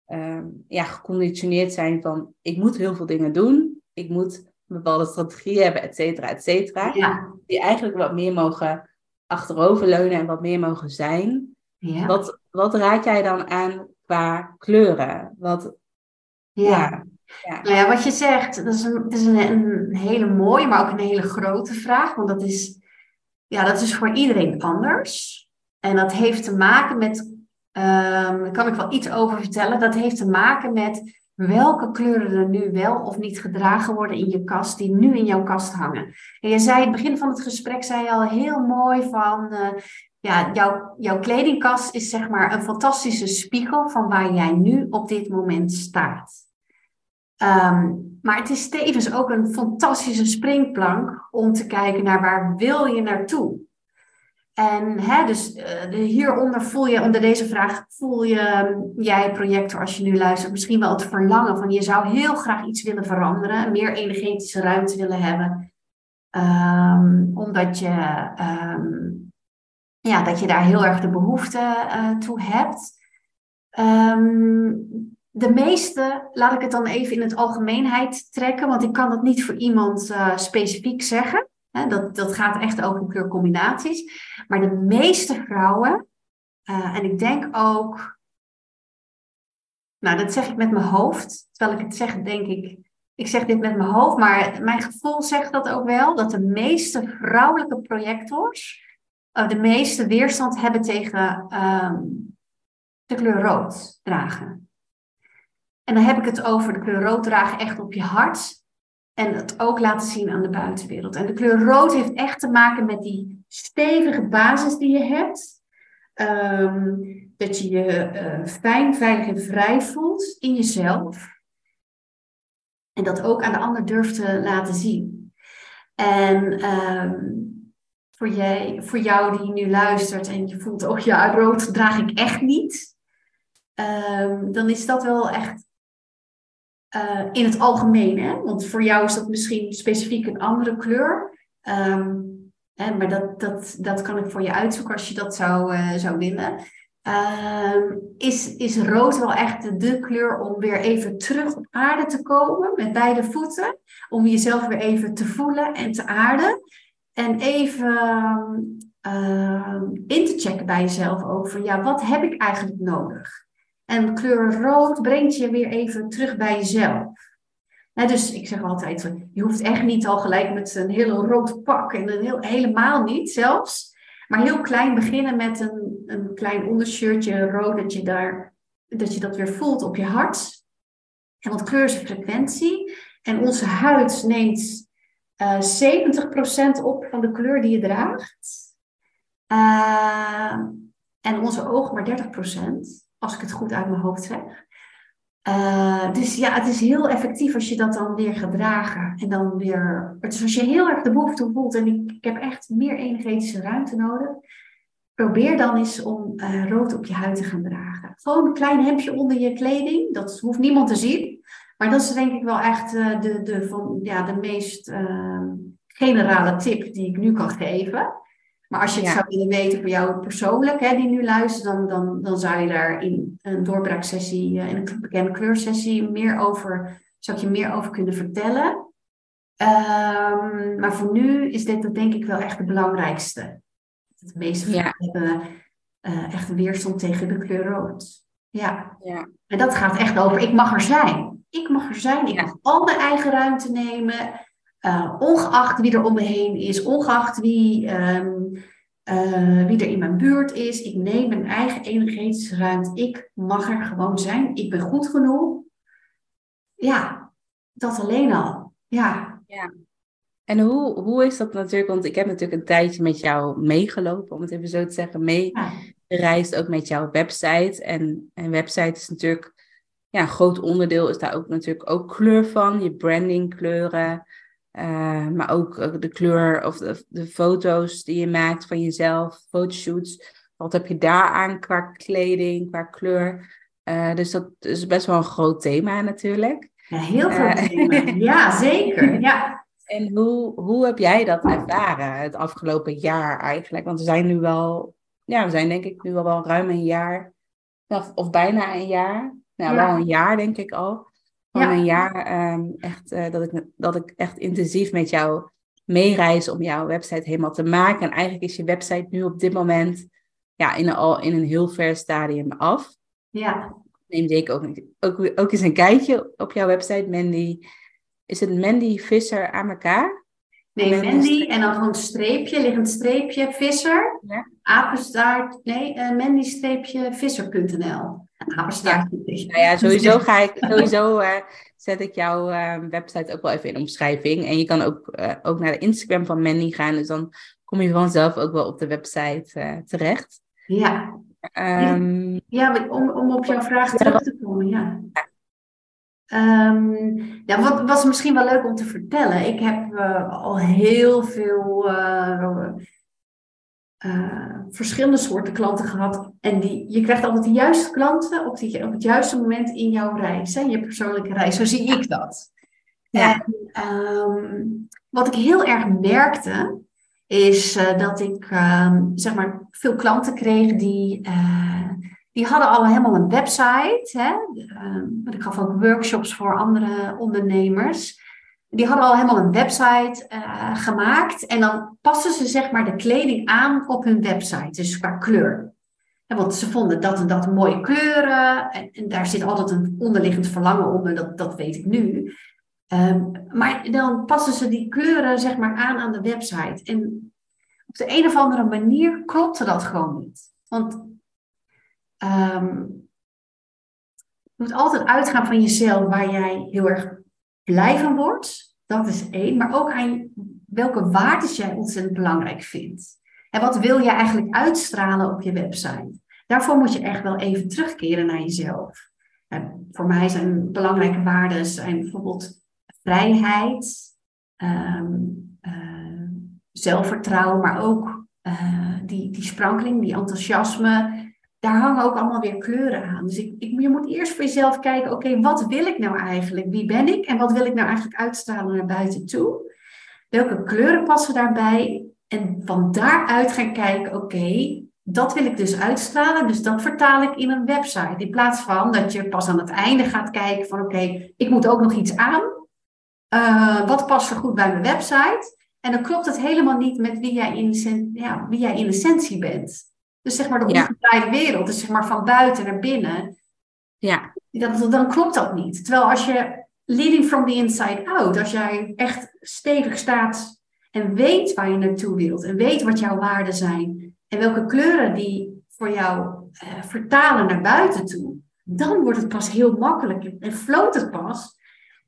[SPEAKER 1] uh, ja, geconditioneerd zijn van, ik moet heel veel dingen doen. Ik moet een bepaalde strategie hebben, et cetera, et cetera. Ja. Die eigenlijk wat meer mogen achteroverleunen en wat meer mogen zijn. Ja. Wat, wat raad jij dan aan qua kleuren. Wat,
[SPEAKER 2] ja. Ja. Nou ja, wat je zegt, dat is, een, is een, een, hele mooie, maar ook een hele grote vraag. Want dat is, ja, dat is voor iedereen anders. En dat heeft te maken met, um, daar kan ik wel iets over vertellen, dat heeft te maken met welke kleuren er nu wel of niet gedragen worden in je kast, die nu in jouw kast hangen. En je zei, in het begin van het gesprek, zei je al heel mooi van, uh, ja, jouw, jouw kledingkast is zeg maar een fantastische spiegel van waar jij nu op dit moment staat. Um, maar het is tevens ook een fantastische springplank om te kijken naar waar wil je naartoe. En hè, dus uh, hieronder voel je, onder deze vraag, voel je um, jij projector als je nu luistert, misschien wel het verlangen van je zou heel graag iets willen veranderen, meer energetische ruimte willen hebben. Um, omdat je, um, ja, dat je daar heel erg de behoefte uh, toe hebt. de meeste, laat ik het dan even in het algemeenheid trekken, want ik kan dat niet voor iemand uh, specifiek zeggen dat, dat gaat echt over kleurcombinaties. Maar de meeste vrouwen, uh, en ik denk ook, nou dat zeg ik met mijn hoofd, terwijl ik het zeg, denk ik, ik zeg dit met mijn hoofd, maar mijn gevoel zegt dat ook wel, dat de meeste vrouwelijke projectors uh, de meeste weerstand hebben tegen um, de kleur rood dragen. En dan heb ik het over de kleur rood dragen echt op je hart. En het ook laten zien aan de buitenwereld. En de kleur rood heeft echt te maken met die stevige basis die je hebt. Um, dat je je uh, fijn, veilig en vrij voelt in jezelf. En dat ook aan de ander durft te laten zien. En um, voor, jij, voor jou die nu luistert en je voelt, oh ja, rood draag ik echt niet. Um, dan is dat wel echt uh, in het algemeen. Hè? Want voor jou is dat misschien specifiek een andere kleur. Um, hè, maar dat, dat, dat kan ik voor je uitzoeken als je dat zou, uh, zou willen. Um, is, is rood wel echt de kleur om weer even terug op aarde te komen met beide voeten? Om jezelf weer even te voelen en te aarden. En even uh, in te checken bij jezelf van ja, wat heb ik eigenlijk nodig? En kleur rood brengt je weer even terug bij jezelf. dus ik zeg altijd, je hoeft echt niet al gelijk met een hele rood pak en een heel, helemaal niet zelfs. Maar heel klein beginnen met een, een klein ondershirtje rood, dat je, daar, dat je dat weer voelt op je hart. En wat kleur is frequentie. En onze huid neemt uh, eh, 70% op van de kleur die je draagt. Uh, en onze ogen maar 30% als ik het goed uit mijn hoofd zeg. Uh, dus ja, het is heel effectief als je dat dan weer gaat dragen. En dan weer. Dus als je heel erg de behoefte voelt en ik, heb echt meer energetische ruimte nodig. Probeer dan eens om uh, rood op je huid te gaan dragen. Gewoon een klein hemdje onder je kleding. Dat hoeft niemand te zien. Maar dat is denk ik wel echt uh, de, de, van, ja, de meest generale tip die ik nu kan geven. Maar als je het zou willen weten voor jou persoonlijk, hè, die nu luistert, dan, dan, dan zou je daar in een doorbraaksessie, uh, in een bekende kleursessie, meer over, zou ik je meer over kunnen vertellen. Um, maar voor nu is dit denk ik wel echt het belangrijkste. Het meeste ja. hebben uh, echt weerstand tegen de kleur rood. Ja. ja. En dat gaat echt over, ik mag er zijn. Ik mag er zijn, ik mag al mijn eigen ruimte nemen. Uh, ongeacht wie er om me heen is, ongeacht wie, um, uh, wie er in mijn buurt is. Ik neem mijn eigen energetische ruimte. Ik mag er gewoon zijn. Ik ben goed genoeg. Ja, dat alleen al. Ja.
[SPEAKER 1] ja. En hoe, hoe is dat natuurlijk? Want ik heb natuurlijk een tijdje met jou meegelopen, om het even zo te zeggen, meegereisd, ook met jouw website. En een website is natuurlijk, ja, een groot onderdeel is daar ook natuurlijk ook kleur van, je branding kleuren. Uh, maar ook eh, de kleur of de, de, foto's die je maakt van jezelf, fotoshoots. Wat heb je daar aan qua kleding, qua kleur? Uh, dus dat is best wel een groot thema natuurlijk.
[SPEAKER 2] Ja, heel groot thema. [LAUGHS] Ja, zeker. Ja.
[SPEAKER 1] En hoe, hoe heb jij dat ervaren het afgelopen jaar eigenlijk? Want we zijn nu wel, ja, we zijn denk ik nu al wel ruim een jaar, of, of bijna een jaar. Nou, ja. wel een jaar denk ik al van een jaar um, echt, uh, dat, ik, dat ik echt intensief met jou meereis om jouw website helemaal te maken. En eigenlijk is je website nu op dit moment ja, in, een, al in een heel ver stadium af.
[SPEAKER 2] Ja.
[SPEAKER 1] neem zeker ook, ook, ook eens een kijkje op jouw website, Mandy. Is het Mandy Visser aan elkaar?
[SPEAKER 2] Nee, Mandy en dan gewoon streepje, liggend streepje, visser. Ja. Apenstaart, nee, uh, Mandy-visser.nl.
[SPEAKER 1] Apenstaart. Ja. Nou ja, sowieso ga ik, sowieso uh, zet ik jouw uh, website ook wel even in omschrijving. En je kan ook, ook naar de Instagram van Mandy gaan, dus dan kom je vanzelf ook wel op de website terecht.
[SPEAKER 2] Ja. Um, ja, om, om op jouw vraag terug te komen, ja. Um, ja, wat was misschien wel leuk om te vertellen. Ik heb uh, al heel veel uh, uh, verschillende soorten klanten gehad. En die, je krijgt altijd de juiste klanten op, die, op het juiste moment in jouw reis, hè, je persoonlijke reis. Zo zie ik dat. Ja. En um, wat ik heel erg merkte, is dat ik um, zeg maar veel klanten kreeg die die hadden al helemaal een website. Hè? Uh, ik gaf ook workshops voor andere ondernemers. Die hadden al helemaal een website uh, gemaakt. En dan passen ze zeg maar de kleding aan op hun website. Dus qua kleur. want ze vonden dat en dat mooie kleuren. En, en, daar zit altijd een onderliggend verlangen onder. Dat, dat weet ik nu. Um, maar dan passen ze die kleuren zeg maar aan aan de website. En op de een of andere manier klopte dat gewoon niet. Want Um, je moet altijd uitgaan van jezelf waar jij heel erg blij van wordt. Dat is één. Maar ook aan welke waarden jij ontzettend belangrijk vindt. En wat wil je eigenlijk uitstralen op je website? Daarvoor moet je echt wel even terugkeren naar jezelf. voor mij zijn belangrijke waarden zijn bijvoorbeeld vrijheid, um, uh, zelfvertrouwen, maar ook uh, die, die sprankeling, die enthousiasme, daar hangen ook allemaal weer kleuren aan. Dus ik, je moet eerst voor jezelf kijken, oké, wat wil ik nou eigenlijk? Wie ben ik? En wat wil ik nou eigenlijk uitstralen naar buiten toe? Welke kleuren passen daarbij? En van daaruit gaan kijken, oké, dat wil ik dus uitstralen. Dus dat vertaal ik in een website. In plaats van dat je pas aan het einde gaat kijken van, oké, ik moet ook nog iets aan. Uh, wat past er goed bij mijn website? En dan klopt het helemaal niet met wie jij in, ja, wie jij in essentie bent. Dus zeg maar de omgedraaide wereld, dus zeg maar van buiten naar binnen.
[SPEAKER 1] Ja.
[SPEAKER 2] Dan, dan klopt dat niet. Terwijl als je leading from the inside out, als jij echt stevig staat en weet waar je naartoe wilt en weet wat jouw waarden zijn en welke kleuren die voor jou eh, vertalen naar buiten toe, dan wordt het pas heel makkelijk en floot het pas.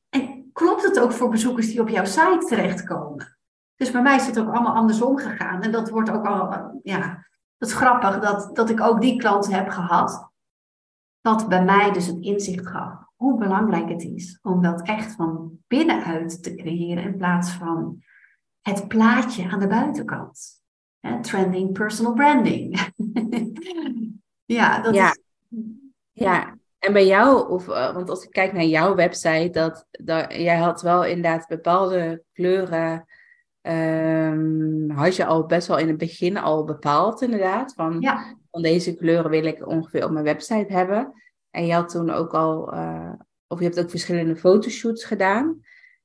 [SPEAKER 2] En klopt het ook voor bezoekers die op jouw site terechtkomen. Dus bij mij is het ook allemaal andersom gegaan. En dat wordt ook al, ja, dat is grappig dat, dat ik ook die klanten heb gehad. Wat bij mij dus het inzicht gaf hoe belangrijk het is om dat echt van binnenuit te creëren in plaats van het plaatje aan de buitenkant. trending personal branding. [LAUGHS] ja, dat
[SPEAKER 1] ja. Is... Ja, en bij jou, of, eh, want als ik kijk naar jouw website, dat, dat jij had wel inderdaad bepaalde kleuren Um, had je al best wel in het begin al bepaald, inderdaad. Van, van deze kleuren wil ik ongeveer op mijn website hebben. En je had toen ook al, uh, of je hebt ook verschillende fotoshoots gedaan.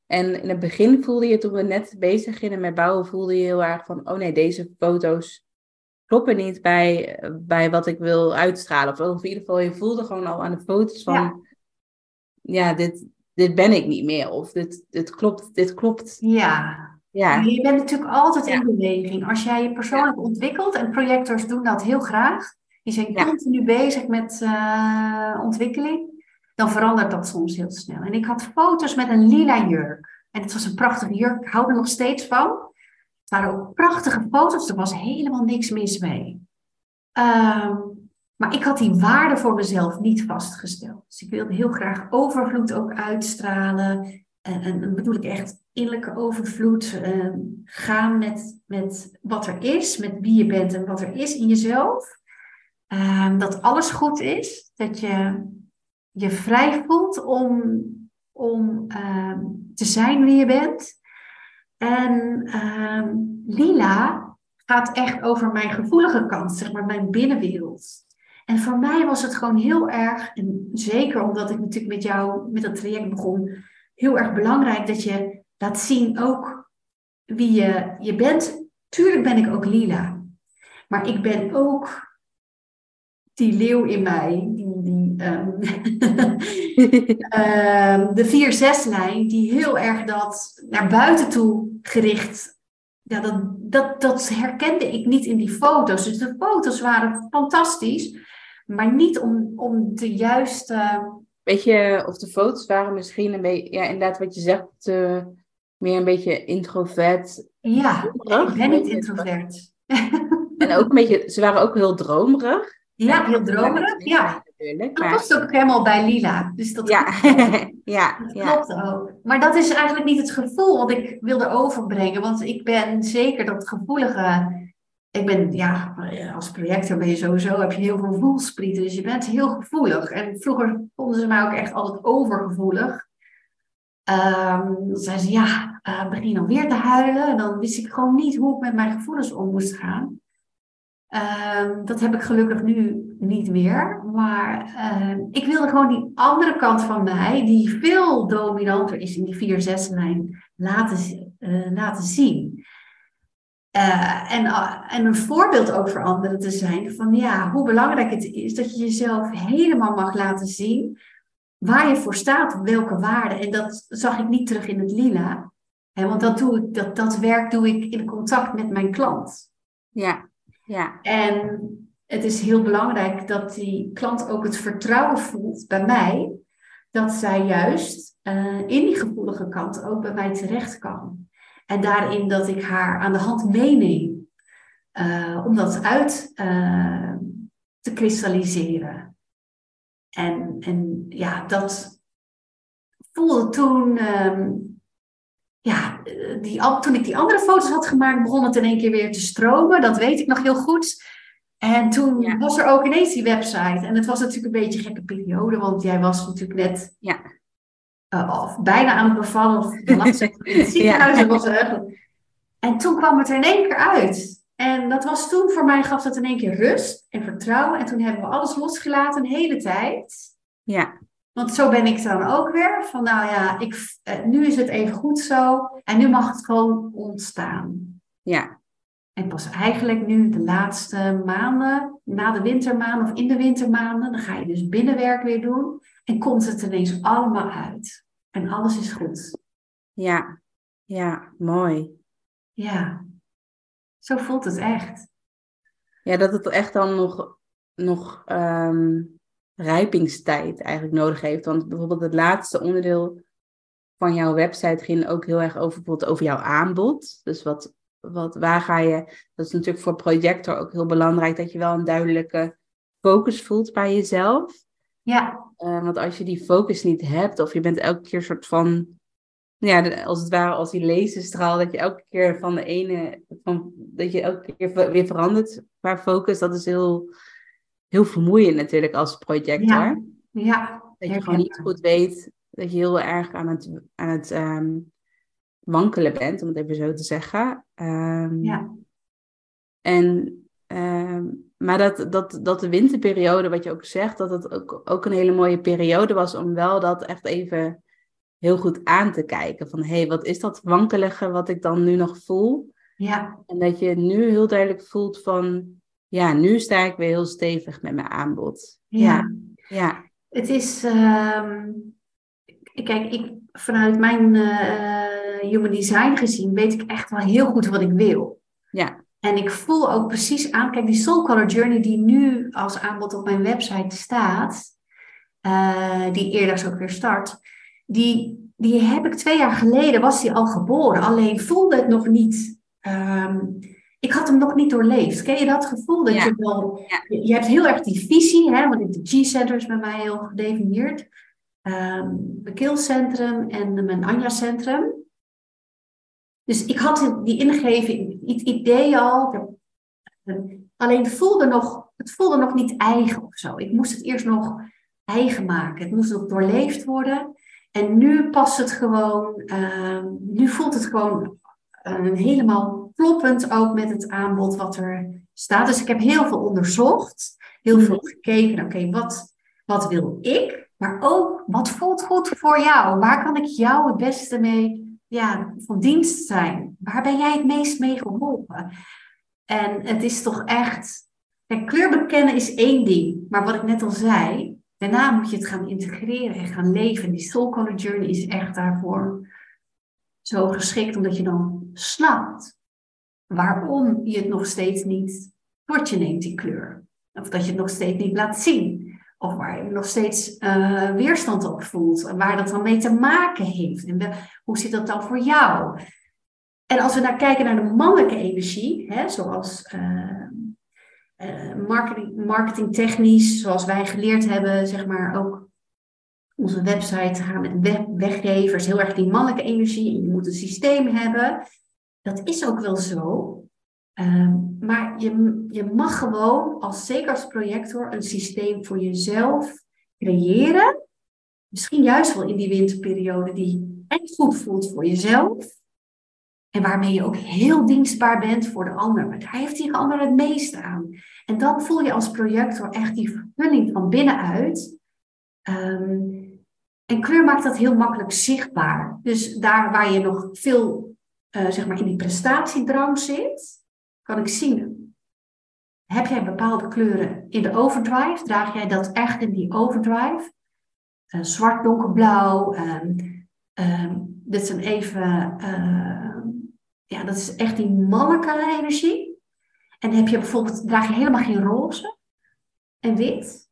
[SPEAKER 1] En in het begin voelde je, toen we net bezig gingen met bouwen, voelde je heel erg van, oh nee, deze foto's kloppen niet bij, bij wat ik wil uitstralen. Of, of in ieder geval, je voelde gewoon al aan de foto's van, ja, ja dit, dit ben ik niet meer. Of dit, dit klopt, dit klopt.
[SPEAKER 2] Ja, ja. Je bent natuurlijk altijd in beweging. Als jij je persoonlijk ontwikkelt, en projectors doen dat heel graag, die zijn continu bezig met uh, ontwikkeling, dan verandert dat soms heel snel. En ik had foto's met een lila jurk. En het was een prachtige jurk, ik hou er nog steeds van. Het waren ook prachtige foto's, er was helemaal niks mis mee. Ehm, maar ik had die waarde voor mezelf niet vastgesteld. Dus ik wilde heel graag overvloed ook uitstralen. En, en bedoel ik echt innerlijke overvloed. Uh, gaan met, met wat er is, met wie je bent en wat er is in jezelf. Uh, dat alles goed is. Dat je je vrij voelt om, om uh, te zijn wie je bent. En ehm, lila gaat echt over mijn gevoelige kant, zeg maar mijn binnenwereld. En voor mij was het gewoon heel erg, en zeker omdat ik natuurlijk met jou met dat traject begon, heel erg belangrijk dat je laat zien ook wie je, je bent. Tuurlijk ben ik ook lila. Maar ik ben ook die leeuw in mij, die, die, ehm, [LAUGHS] ehm, de 4-6-lijn, die heel erg dat naar buiten toe gericht. Ja, dat, dat, dat herkende ik niet in die foto's. Dus de foto's waren fantastisch, maar niet om, om de juiste.
[SPEAKER 1] Weet je, of de foto's waren misschien een beetje, ja, inderdaad, wat je zegt, uh, meer een beetje introvert.
[SPEAKER 2] Ja, ik ben niet introvert. [LAUGHS]
[SPEAKER 1] En ook een beetje, ze waren ook heel dromerig.
[SPEAKER 2] Ja, heel dromerig. Ja. Natuurlijk, dat past ook helemaal bij Lila. Dus dat,
[SPEAKER 1] ja. [LAUGHS] ja,
[SPEAKER 2] dat klopt ook. Maar dat is eigenlijk niet het gevoel wat ik wilde overbrengen. Want ik ben zeker dat gevoelige. Ik ben, ja, als projector ben je sowieso, heb je heel veel voelsprieten. Dus je bent heel gevoelig. En vroeger vonden ze mij ook echt altijd overgevoelig. Um, dan zeiden ze, ja, uh, begin dan weer te huilen. En dan wist ik gewoon niet hoe ik met mijn gevoelens om moest gaan. Um, dat heb ik gelukkig nu niet meer. Maar uh, ik wilde gewoon die andere kant van mij, die veel dominanter is in die 4-6-lijn, laten, uh, laten zien. Uh, en, en een voorbeeld ook voor anderen te zijn van ja, hoe belangrijk het is dat je jezelf helemaal mag laten zien waar je voor staat, welke waarden. En dat zag ik niet terug in het lila. Hè, want dat, doe ik, dat, dat werk doe ik in contact met mijn klant.
[SPEAKER 1] Ja. Ja.
[SPEAKER 2] En het is heel belangrijk dat die klant ook het vertrouwen voelt bij mij, dat zij juist uh, in die gevoelige kant ook bij mij terecht kan. En daarin dat ik haar aan de hand meeneem uh, om dat uit uh, te kristalliseren. En, en ja, dat voelde toen. Um, ja, eh, die, toen ik die andere foto's had gemaakt, begon het in één keer weer te stromen. Dat weet ik nog heel goed. En toen was er ook ineens die website. En het was natuurlijk een beetje een gekke periode, want jij was natuurlijk net
[SPEAKER 1] ja.
[SPEAKER 2] Uh, of bijna aan het bevallen, of in het [LAUGHS] ziekenhuis. ja. was En toen kwam het er in één keer uit. En dat was toen voor mij, gaf dat in één keer rust en vertrouwen. En toen hebben we alles losgelaten, een hele tijd.
[SPEAKER 1] Ja.
[SPEAKER 2] Want zo ben ik dan ook weer. Van nou ja, ik, eh, nu is het even goed zo. En nu mag het gewoon ontstaan.
[SPEAKER 1] Ja.
[SPEAKER 2] En pas eigenlijk nu de laatste maanden, na de wintermaanden of in de wintermaanden, dan ga je dus binnenwerk weer doen. En komt het ineens allemaal uit. En alles is goed.
[SPEAKER 1] Ja, ja, mooi.
[SPEAKER 2] Ja, zo voelt het echt.
[SPEAKER 1] Ja, dat het echt dan nog, nog um rijpingstijd eigenlijk nodig heeft. Want bijvoorbeeld het laatste onderdeel van jouw website ging ook heel erg over, bijvoorbeeld over jouw aanbod. Dus wat, wat, waar ga je, dat is natuurlijk voor projector ook heel belangrijk, dat je wel een duidelijke focus voelt bij jezelf.
[SPEAKER 2] Ja.
[SPEAKER 1] Uh, want als je die focus niet hebt, of je bent elke keer soort van, ja, als het ware als die laserstraal, dat je elke keer van de ene, van, dat je elke keer weer verandert qua focus, dat is heel, heel vermoeiend natuurlijk als projector.
[SPEAKER 2] Ja, ja.
[SPEAKER 1] Dat je gewoon niet goed weet dat je heel erg aan het, aan het ehm, wankelen bent, om het even zo te zeggen. Um,
[SPEAKER 2] ja.
[SPEAKER 1] En, um, maar dat, dat, dat de winterperiode, wat je ook zegt, dat het ook, ook een hele mooie periode was om wel dat echt even heel goed aan te kijken. Van hé, hey, wat is dat wankelige wat ik dan nu nog voel?
[SPEAKER 2] Ja.
[SPEAKER 1] En dat je nu heel duidelijk voelt van, ja, nu sta ik weer heel stevig met mijn aanbod.
[SPEAKER 2] Ja.
[SPEAKER 1] ja.
[SPEAKER 2] Het is, um, kijk, ik, vanuit mijn uh, human design gezien weet ik echt wel heel goed wat ik wil.
[SPEAKER 1] Ja.
[SPEAKER 2] En ik voel ook precies aan, kijk, die Soul Color Journey die nu als aanbod op mijn website staat, uh, die eerder ook weer start, die, die heb ik twee jaar geleden, was die al geboren. Alleen voelde het nog niet um, ik had hem nog niet doorleefd. Ken je dat gevoel? Dat je wel, je, hebt heel erg die visie, hè, want de G-center is bij mij heel gedefinieerd. Um, mijn keelcentrum en mijn Anja-centrum. Dus ik had die ingeving, het idee al. Alleen voelde, nog, het voelde nog niet eigen of zo. Ik moest het eerst nog eigen maken. Het moest nog doorleefd worden. En nu past het gewoon, uh, nu voelt het gewoon uh, helemaal kloppend ook met het aanbod wat er staat. Dus ik heb heel veel onderzocht, heel veel gekeken. Oké, wat, wat wil ik? Maar ook, wat voelt goed voor jou? Waar kan ik jou het beste mee ja, van dienst zijn? Waar ben jij het meest mee geholpen? En het is toch echt... Kleur bekennen is één ding. Maar wat ik net al zei, Daarna moet je het gaan integreren en gaan leven. Die Soul Color Journey is echt daarvoor zo geschikt, omdat je dan snapt waarom je het nog steeds niet tot je neemt, die kleur. Of dat je het nog steeds niet laat zien. Of waar je nog steeds uh, weerstand op voelt. En waar dat dan mee te maken heeft. En hoe zit dat dan voor jou? En als we naar kijken naar de mannelijke energie, hè, zoals uh, uh, marketing, marketingtechnisch, zoals wij geleerd hebben, zeg maar ook onze website gaan met weggevers, heel erg die mannelijke energie. En je moet een systeem hebben. Dat is ook wel zo. Ehm, maar je, je mag gewoon, als, zeker als projector, een systeem voor jezelf creëren. Misschien juist wel in die winterperiode die echt goed voelt voor jezelf. En waarmee je ook heel dienstbaar bent voor de ander. Maar daar heeft die ander het meeste aan. En dan voel je als projector echt die vervulling van binnenuit. Ehm, en kleur maakt dat heel makkelijk zichtbaar. Dus daar waar je nog veel uh, zeg maar in die prestatiedrang zit, kan ik zien. Heb jij bepaalde kleuren in de overdrive? Draag jij dat echt in die overdrive? Uh, zwart, donkerblauw. Uh, dit zijn even, uh, ja, dat is echt die mannelijke energie. En heb je bijvoorbeeld, draag je helemaal geen roze en wit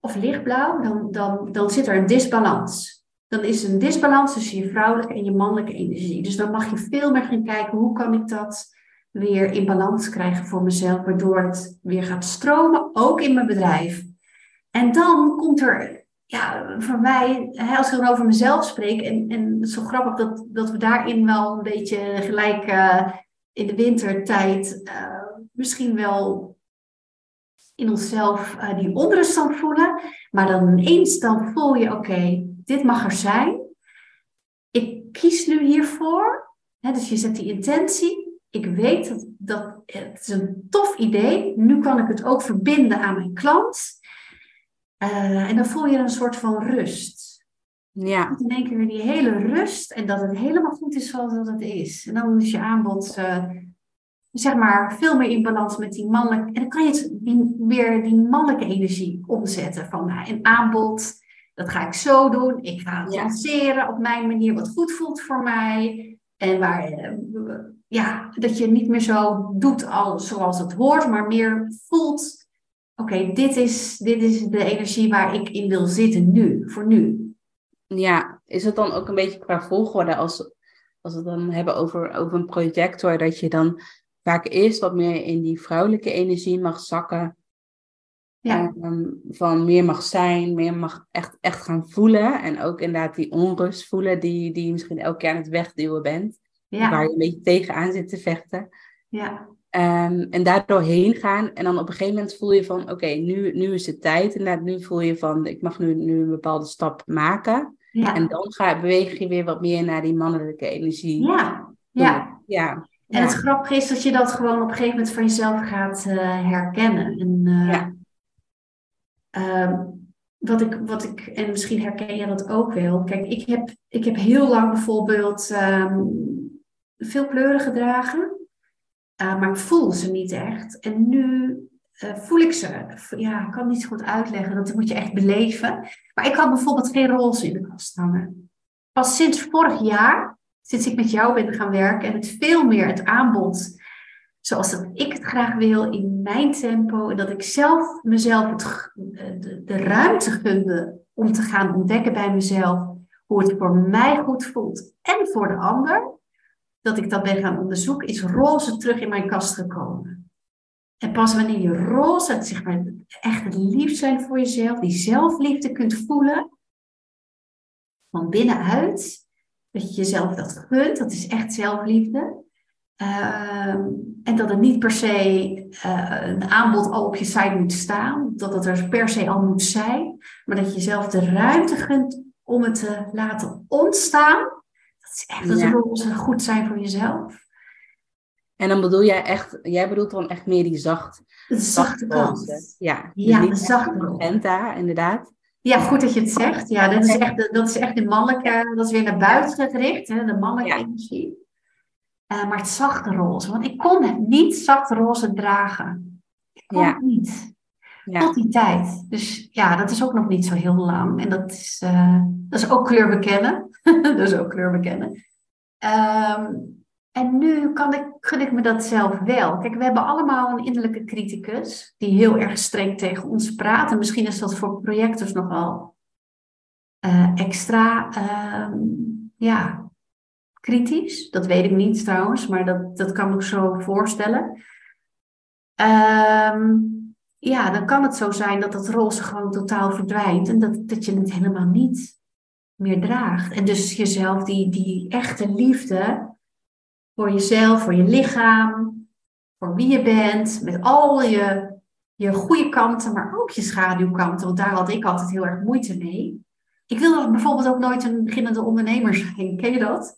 [SPEAKER 2] of lichtblauw, dan, dan, dan zit er een disbalans. Dan is een disbalans tussen je vrouwelijke en je mannelijke energie. Dus dan mag je veel meer gaan kijken, hoe kan ik dat weer in balans krijgen voor mezelf, waardoor het weer gaat stromen, ook in mijn bedrijf. En dan komt er, ja, voor mij, als ik dan over mezelf spreek, en, en zo grappig dat, dat we daarin wel een beetje gelijk uh, in de wintertijd uh, misschien wel in onszelf uh, die onrust voelen, maar dan ineens dan voel je, oké, dit mag er zijn. Ik kies nu hiervoor. Dus je zet die intentie ik weet dat, dat het is een tof idee. Nu kan ik het ook verbinden aan mijn klant. Uh, en dan voel je een soort van rust. Ja. In één keer weer die hele rust en dat het helemaal goed is zoals dat het is. En dan is je aanbod, uh, zeg maar, veel meer in balans met die mannelijke. En dan kan je het weer die mannelijke energie omzetten. Van nou, een aanbod, dat ga ik zo doen. Ik ga het lanceren op mijn manier, wat goed voelt voor mij. En waar, eh, ja, dat je niet meer zo doet als, zoals het hoort, maar meer voelt, oké, dit, is, dit is de energie waar ik in wil zitten nu, voor nu.
[SPEAKER 1] Ja, is het dan ook een beetje qua volgorde als, als we het dan hebben over, over een projector, dat je dan vaak eerst wat meer in die vrouwelijke energie mag zakken. Ja. Um, van meer mag zijn, meer mag echt, echt gaan voelen. En ook inderdaad die onrust voelen die, die je misschien elke keer aan het wegduwen bent. Ja. Waar je een beetje tegenaan zit te vechten. Ja. Um, en daardoor heen gaan. En dan op een gegeven moment voel je van, oké, nu, nu is het tijd. En nu voel je van, ik mag nu, nu een bepaalde stap maken. Ja. En dan ga, beweeg je weer wat meer naar die mannelijke energie.
[SPEAKER 2] Ja, ja. ja. En het grappige is dat je dat gewoon op een gegeven moment van jezelf gaat uh, herkennen. En, uh, ja. Uh, wat ik, wat ik, en misschien herken je dat ook wel. Kijk, ik heb, ik heb heel lang bijvoorbeeld um, veel kleuren gedragen, uh, maar ik voel ze niet echt. En nu uh, voel ik ze. Ja, ik kan het niet goed uitleggen, dat moet je echt beleven. Maar ik had bijvoorbeeld geen roze in de kast hangen. Pas sinds vorig jaar, sinds ik met jou ben gaan werken en het veel meer het aanbod zoals dat ik het graag wil, in mijn tempo. En dat ik zelf mezelf het, de, de, ruimte gunde om te gaan ontdekken bij mezelf hoe het voor mij goed voelt en voor de ander dat ik dat ben gaan onderzoeken, is roze terug in mijn kast gekomen. En pas wanneer je roze, zeg maar, echt het lief zijn voor jezelf, die zelfliefde kunt voelen, van binnenuit, dat je jezelf dat gunt, dat is echt zelfliefde. Ehm, en dat het niet per se uh, een aanbod al op je site moet staan, dat het er per se al moet zijn, maar dat je jezelf de ruimte gunt om het te laten ontstaan is echt het ja. roze goed zijn voor jezelf.
[SPEAKER 1] En dan bedoel jij echt, jij bedoelt dan echt meer die zacht,
[SPEAKER 2] de zachte kant.
[SPEAKER 1] Ja,
[SPEAKER 2] ja de zachte
[SPEAKER 1] magenta, inderdaad.
[SPEAKER 2] Ja, goed dat je het zegt. Ja, dat is echt, dat is echt de mannelijke, dat is weer naar buiten gericht, hè, de mannelijke energie. Uh, maar het zachte roze, want ik kon het niet zacht roze dragen. Ik kon het niet. Ja. Tot die tijd. Dus ja, dat is ook nog niet zo heel lang. En dat is, uh, dat is ook kleur bekennen. Is [LAUGHS] ook kleur bekennen. Ehm, en nu kan ik, gun ik me dat zelf wel. Kijk, we hebben allemaal een innerlijke criticus die heel erg streng tegen ons praat. En misschien is dat voor projectors nogal uh, extra uh, ja, kritisch. Dat weet ik niet trouwens, maar dat, dat kan ik zo voorstellen. Um, ja, dan kan het zo zijn dat dat roze gewoon totaal verdwijnt en dat, dat je het helemaal niet meer draagt. En dus jezelf, die, die echte liefde voor jezelf, voor je lichaam, voor wie je bent, met al je, je goede kanten, maar ook je schaduwkanten, want daar had ik altijd heel erg moeite mee. Ik wil bijvoorbeeld ook nooit een beginnende ondernemer zijn. Ken je dat?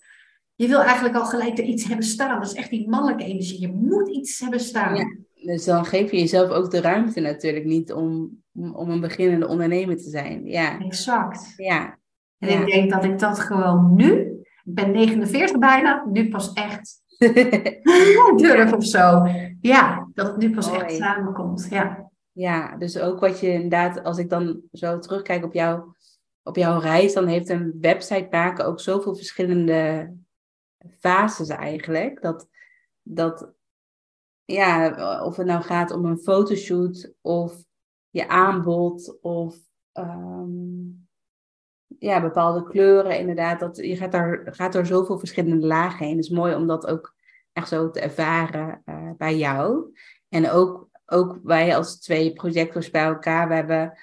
[SPEAKER 2] Je wil eigenlijk al gelijk er iets hebben staan. Dat is echt die mannelijke energie. Je moet iets hebben staan. Ja,
[SPEAKER 1] dus dan geef je jezelf ook de ruimte natuurlijk niet om, om een beginnende ondernemer te zijn. Ja.
[SPEAKER 2] Exact.
[SPEAKER 1] Ja.
[SPEAKER 2] En ik denk dat ik dat gewoon nu, ik ben 49 bijna, nu pas echt [LAUGHS] durf of zo. Ja, dat het nu pas echt samenkomt. Ja.
[SPEAKER 1] ja, dus ook wat je inderdaad, als ik dan zo terugkijk op, jou, op jouw reis, dan heeft een website maken ook zoveel verschillende fases eigenlijk. Dat, dat ja, of het nou gaat om een fotoshoot of je aanbod of ehm, ja, bepaalde kleuren, inderdaad. Dat, je gaat, daar, gaat door zoveel verschillende lagen heen. Het is mooi om dat ook echt zo te ervaren uh, bij jou. En ook, ook wij als twee projectors bij elkaar, we hebben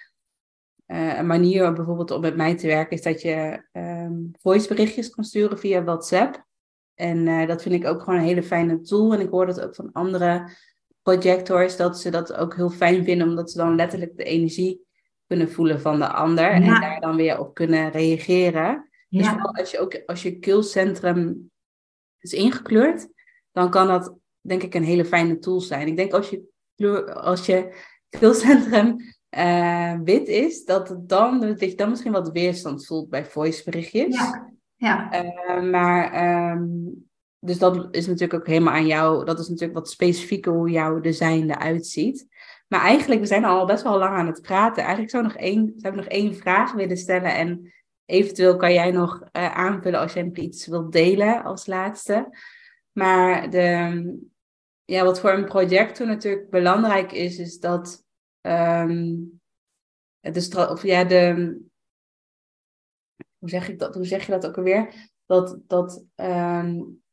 [SPEAKER 1] uh, een manier bijvoorbeeld om met mij te werken, is dat je um, voiceberichtjes kan sturen via WhatsApp. En uh, dat vind ik ook gewoon een hele fijne tool. En ik hoor dat ook van andere projectors, dat ze dat ook heel fijn vinden, omdat ze dan letterlijk de energie kunnen voelen van de ander. En daar dan weer op kunnen reageren. Dus ja. Dus vooral als je ook als je keelcentrum is ingekleurd, dan kan dat denk ik een hele fijne tool zijn. Ik denk als je, als je keelcentrum uh, wit is, dat, het dan, dat je dan misschien wat weerstand voelt bij voiceberichtjes.
[SPEAKER 2] Ja. Ja.
[SPEAKER 1] Uh, maar, um, dus dat is natuurlijk ook helemaal aan jou. Dat is natuurlijk wat specifieker hoe jouw design eruit ziet. Maar eigenlijk, we zijn al best wel lang aan het praten. Eigenlijk zou, nog één, zou ik nog één vraag willen stellen. En eventueel kan jij nog uh, aanvullen als jij iets wilt delen als laatste. Maar de, ja, wat voor een project natuurlijk belangrijk is, is dat um, de, of ja, de, hoe zeg, ik dat, hoe zeg je dat ook alweer? Dat, dat um,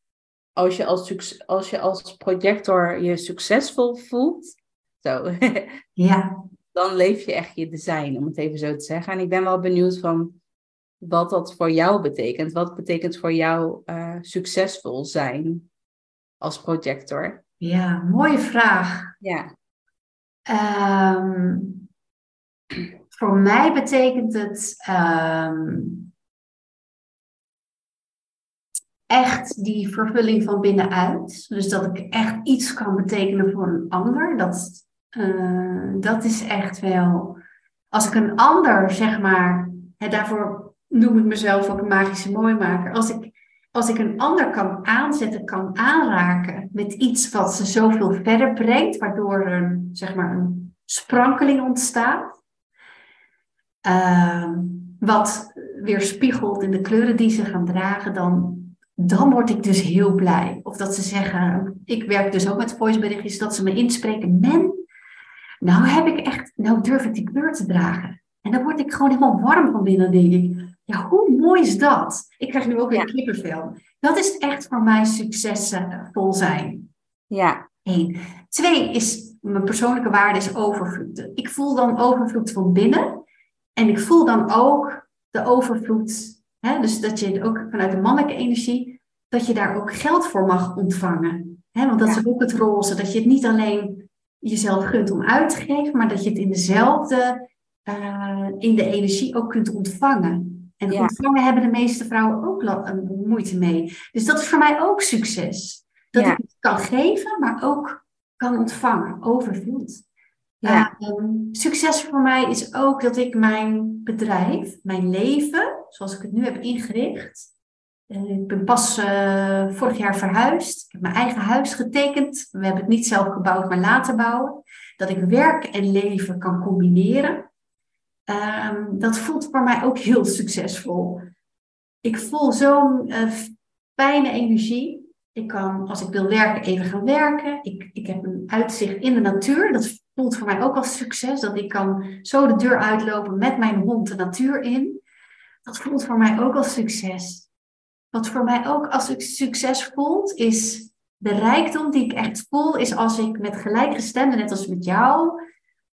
[SPEAKER 1] als, je als, als je als projector je succesvol voelt, zo,
[SPEAKER 2] ja. [LAUGHS]
[SPEAKER 1] dan leef je echt je design, om het even zo te zeggen. En ik ben wel benieuwd van wat dat voor jou betekent. Wat betekent voor jou uh, succesvol zijn als projector?
[SPEAKER 2] Ja, mooie vraag.
[SPEAKER 1] Ja.
[SPEAKER 2] Um, voor mij betekent het um, echt die vervulling van binnenuit. Dus dat ik echt iets kan betekenen voor een ander. Dat, uh, dat is echt wel. Als ik een ander, zeg maar, hè, daarvoor noem ik mezelf ook een magische mooimaker. Als ik, als ik een ander kan aanzetten, kan aanraken met iets wat ze zoveel verder brengt, waardoor er zeg maar, een sprankeling ontstaat. Uh, wat weer spiegelt in de kleuren die ze gaan dragen, dan dan word ik dus heel blij. Of dat ze zeggen, ik werk dus ook met voiceberichtjes, dat ze me inspreken. Men, nou heb ik echt, nou durf ik die kleur te dragen. En dan word ik gewoon helemaal warm van binnen. denk ik, ja, hoe mooi is dat? Ik krijg nu ook weer ja. kippenvel. Dat is echt voor mij succesvol zijn.
[SPEAKER 1] Ja.
[SPEAKER 2] Eén. Twee is, mijn persoonlijke waarde is overvloed. Ik voel dan overvloed van binnen. En ik voel dan ook de overvloed dus dat je ook vanuit de mannelijke energie, dat je daar ook geld voor mag ontvangen. want dat is ook het roze, dat je het niet alleen jezelf gunt om uit te geven, maar dat je het in dezelfde, uh, in de energie ook kunt ontvangen. En ontvangen hebben de meeste vrouwen ook moeite mee. Dus dat is voor mij ook succes. Dat ik het kan geven, maar ook kan ontvangen, overvloed. Ja. Uh, succes voor mij is ook dat ik mijn bedrijf, mijn leven, zoals ik het nu heb ingericht. Uh, ik ben pas uh, vorig jaar verhuisd. Ik heb mijn eigen huis getekend. We hebben het niet zelf gebouwd, maar laten bouwen. dat ik werk en leven kan combineren. Ehm, dat voelt voor mij ook heel succesvol. Ik voel zo'n uh, fijne energie. Ik kan, als ik wil werken, even gaan werken. Ik, ik heb een uitzicht in de natuur. Dat voelt voor mij ook als succes. Dat ik kan zo de deur uitlopen met mijn hond de natuur in. Dat voelt voor mij ook als succes. Wat voor mij ook als succes voelt, is de rijkdom die ik echt voel, is als ik met gelijkgestemden, net als met jou,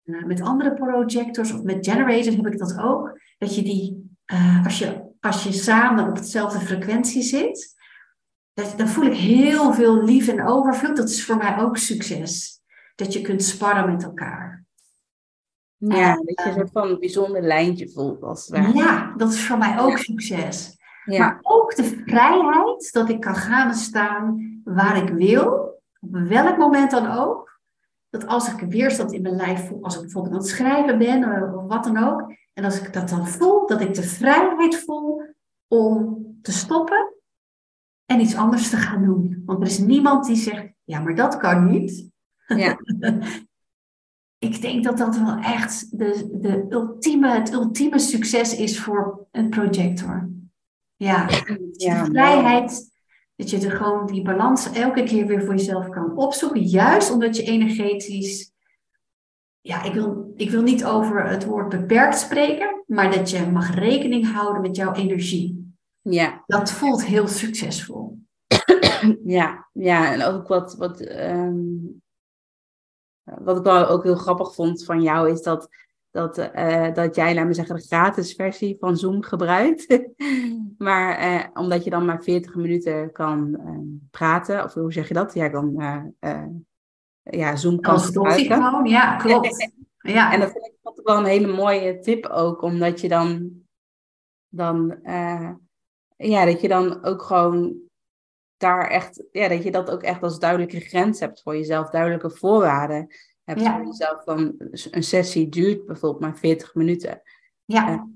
[SPEAKER 2] uh, met andere projectors of met generators heb ik dat ook, dat je die, uh, als, je, als je samen op dezelfde frequentie zit, dat, dan voel ik heel veel lief en overvloed. Dat is voor mij ook succes. Dat je kunt sparren met elkaar.
[SPEAKER 1] Ja, dat je een soort van een bijzonder lijntje voelt als
[SPEAKER 2] Ja, dat is voor mij ook succes. Maar ook de vrijheid dat ik kan gaan staan waar ik wil, op welk moment dan ook. Dat als ik weerstand in mijn lijf voel, als ik bijvoorbeeld aan het schrijven ben of wat dan ook. En als ik dat dan voel, dat ik de vrijheid voel om te stoppen en iets anders te gaan doen. Want er is niemand die zegt, ja, maar dat kan niet. Ja. [LAUGHS] ik denk dat dat wel echt de, de ultieme, het ultieme succes is voor een projector. Ja, ja de vrijheid, dat je er gewoon die balans elke keer weer voor jezelf kan opzoeken. Juist omdat je energetisch, ja, ik wil, ik wil niet over het woord beperkt spreken, maar dat je mag rekening houden met jouw energie. Ja. Dat voelt heel succesvol. [COUGHS]
[SPEAKER 1] Ja, ja en ook wat, wat, um, wat ik wel ook heel grappig vond van jou is dat dat, uh, dat jij, laat me zeggen, de gratis versie van Zoom gebruikt. [LAUGHS] maar uh, omdat je dan maar 40 minuten kan uh, praten, of hoe zeg je dat? Jij kan ja, Zoom kan gebruiken.
[SPEAKER 2] Ja, klopt. [LAUGHS] ja.
[SPEAKER 1] En dat vind ik wel een hele mooie tip ook, omdat je dan, dan ja, dat je dan ook gewoon daar echt, ja, dat je dat ook echt als duidelijke grens hebt voor jezelf, duidelijke voorwaarden hebt ja. voor jezelf. Dan een sessie duurt bijvoorbeeld maar 40 minuten.
[SPEAKER 2] Ja.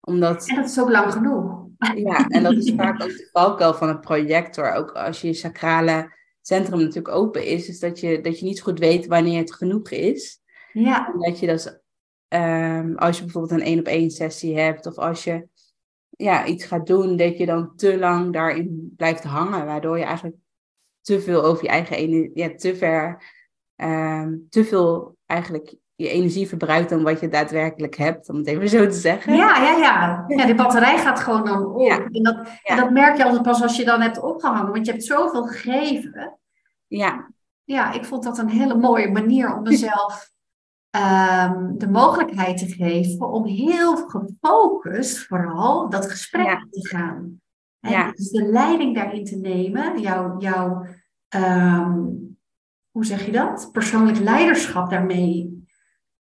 [SPEAKER 2] omdat, en dat is ook lang genoeg.
[SPEAKER 1] Ja, en dat is vaak ook de valkuil van een projector. Ook als je sacrale centrum natuurlijk open is, is dat je, dat je niet goed weet wanneer het genoeg is.
[SPEAKER 2] Ja.
[SPEAKER 1] En dat je dus, um, als je bijvoorbeeld een één op één sessie hebt, of als je ja, iets gaat doen, dat je dan te lang daarin blijft hangen, waardoor je eigenlijk te veel over je eigen energie, ja, te ver, um, te veel eigenlijk je energie verbruikt dan wat je daadwerkelijk hebt, om het even zo te zeggen.
[SPEAKER 2] Ja, ja, ja. ja de batterij gaat gewoon dan op. Ja. En, dat, en dat merk je altijd pas als je dan hebt opgehangen, want je hebt zoveel gegeven.
[SPEAKER 1] Ja.
[SPEAKER 2] Ja, ik vond dat een hele mooie manier om mezelf um, [LAUGHS] de mogelijkheid te geven om heel gefocust vooral dat gesprek te gaan. En. Dus de leiding daarin te nemen, jouw, jouw um, hoe zeg je dat? Persoonlijk leiderschap daarmee.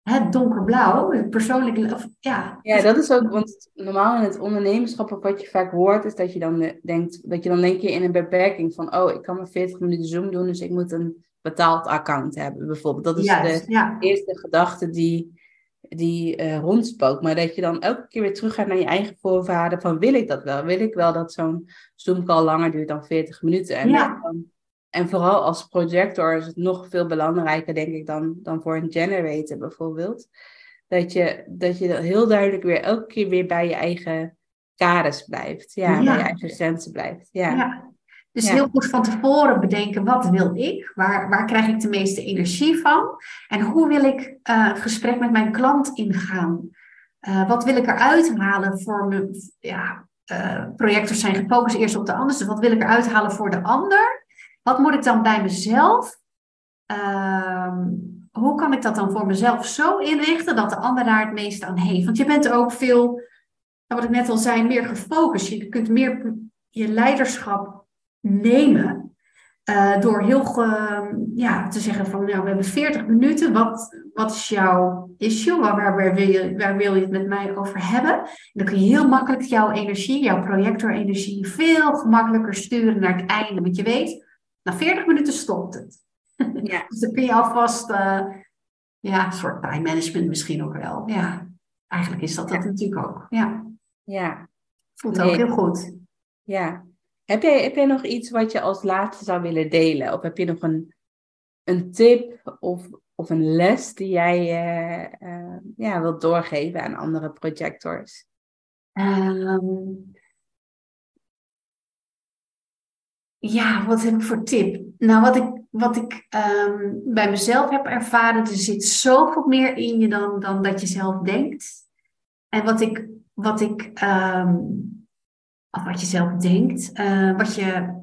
[SPEAKER 2] Het donkerblauw, persoonlijk. Of, ja.
[SPEAKER 1] ja, dat is ook, want normaal in het ondernemerschap, wat je vaak hoort, is dat je dan denkt, dat je dan denk je in een beperking van, oh, ik kan maar 40 minuten Zoom doen, dus ik moet een betaald account hebben, bijvoorbeeld. Dat is de eerste gedachte die, die uh, rondspookt. Maar dat je dan elke keer weer terug gaat naar je eigen voorwaarden. Van wil ik dat wel? Wil ik wel dat zo'n Zoom-call langer duurt dan 40 minuten? En, dan, en vooral als projector is het nog veel belangrijker, denk ik, dan, dan voor een generator bijvoorbeeld. Dat je, dat je heel duidelijk weer elke keer weer bij je eigen kaders blijft. Ja, bij je eigen grenzen blijft. ja.
[SPEAKER 2] Dus heel goed van tevoren bedenken, wat wil ik? Waar, waar krijg ik de meeste energie van? En hoe wil ik uh, gesprek met mijn klant ingaan? Uh, wat wil ik eruit halen voor mijn... Ja, uh, projectors zijn gefocust eerst op de ander. Dus wat wil ik eruit halen voor de ander? Wat moet ik dan bij mezelf? Ehm, hoe kan ik dat dan voor mezelf zo inrichten dat de ander daar het meeste aan heeft? Want je bent ook veel, wat ik net al zei, meer gefocust. Je kunt meer je leiderschap nemen. Uh, door heel ja, te zeggen van, nou, we hebben 40 minuten. Wat, wat is jouw issue? Waar, waar, wil je, waar wil je het met mij over hebben? En dan kun je heel makkelijk jouw energie, jouw projectorenergie, veel gemakkelijker sturen naar het einde. Want je weet, na 40 minuten stopt het. [LAUGHS] Ja. dus dan kun je alvast, uh, ja, een soort time management misschien ook wel. Ja, eigenlijk is dat dat natuurlijk ook. Ja.
[SPEAKER 1] Ja.
[SPEAKER 2] Voelt ook heel goed.
[SPEAKER 1] Ja, heb jij, heb jij nog iets wat je als laatste zou willen delen? Of heb je nog een, een tip of of een les die jij uh, ja, wilt doorgeven aan andere projectors? Um,
[SPEAKER 2] ja, wat heb ik voor tip? Nou, wat ik, wat ik um, bij mezelf heb ervaren, er zit zoveel meer in je dan, dan dat je zelf denkt. En wat ik, wat ik um, of wat je zelf denkt, uh, wat je...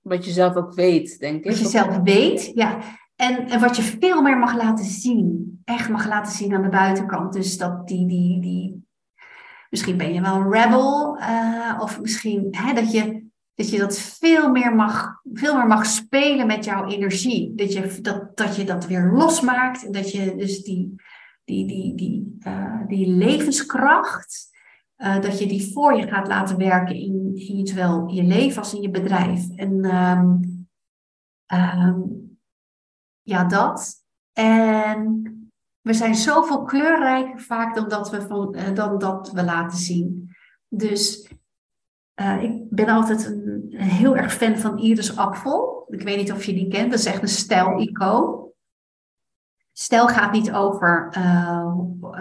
[SPEAKER 1] Wat je zelf ook weet, denk ik.
[SPEAKER 2] Wat je zelf weet, ja. En, en wat je veel meer mag laten zien. Echt mag laten zien aan de buitenkant. Dus dat die, die, die misschien ben je wel een rebel. Uh, of misschien hè, dat, je, dat je dat veel meer, mag, veel meer mag spelen met jouw energie. Dat je dat, dat, je dat weer losmaakt. En dat je dus die, die, die, die, uh, die levenskracht. Uh, dat je die voor je gaat laten werken in, in zowel je leven als in je bedrijf. En um, um, ja, dat. En we zijn zoveel kleurrijker vaak dan dat we, van, uh, dan dat we laten zien. Dus uh, ik ben altijd een, heel erg fan van Iris Apfel. Ik weet niet of je die kent. Dat is echt een stijl-icoon. Stijl gaat niet over uh,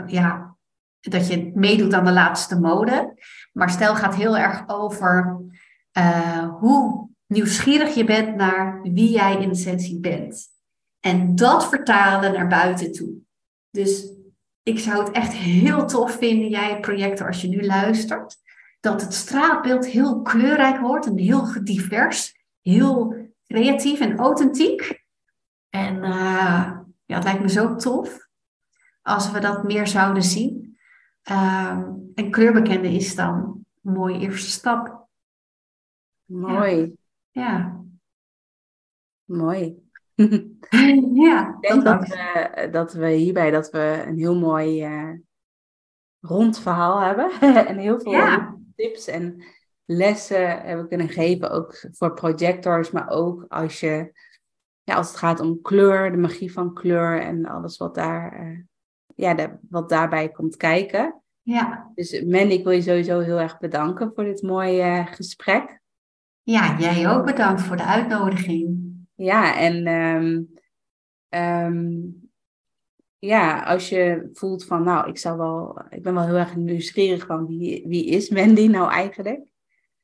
[SPEAKER 2] ja, dat je meedoet aan de laatste mode. Maar stijl gaat heel erg over hoe nieuwsgierig je bent naar wie jij in essentie bent. En dat vertalen naar buiten toe. Dus ik zou het echt heel tof vinden, jij projector, als je nu luistert, dat het straatbeeld heel kleurrijk wordt en heel divers, heel creatief en authentiek. En uh, ja, het lijkt me zo tof als we dat meer zouden zien. Uh, en kleurbekende is dan een mooie eerste stap.
[SPEAKER 1] Mooi.
[SPEAKER 2] Ja.
[SPEAKER 1] Mooi. [LAUGHS]
[SPEAKER 2] ja,
[SPEAKER 1] ik denk dat we, dat we hierbij dat we een heel mooi uh, rond verhaal hebben. [LAUGHS] en heel veel tips en lessen hebben kunnen geven. Ook voor projectors, maar ook als, je, ja, als het gaat om kleur, de magie van kleur en alles wat, daar, uh, ja, de, wat daarbij komt kijken.
[SPEAKER 2] Ja.
[SPEAKER 1] Dus Mandy, ik wil je sowieso heel erg bedanken voor dit mooie uh, gesprek.
[SPEAKER 2] Ja, jij ook bedankt voor de uitnodiging.
[SPEAKER 1] Ja, en um, um, ja, als je voelt van, nou, ik zou wel, ik ben wel heel erg nieuwsgierig van wie, wie is Mandy nou eigenlijk?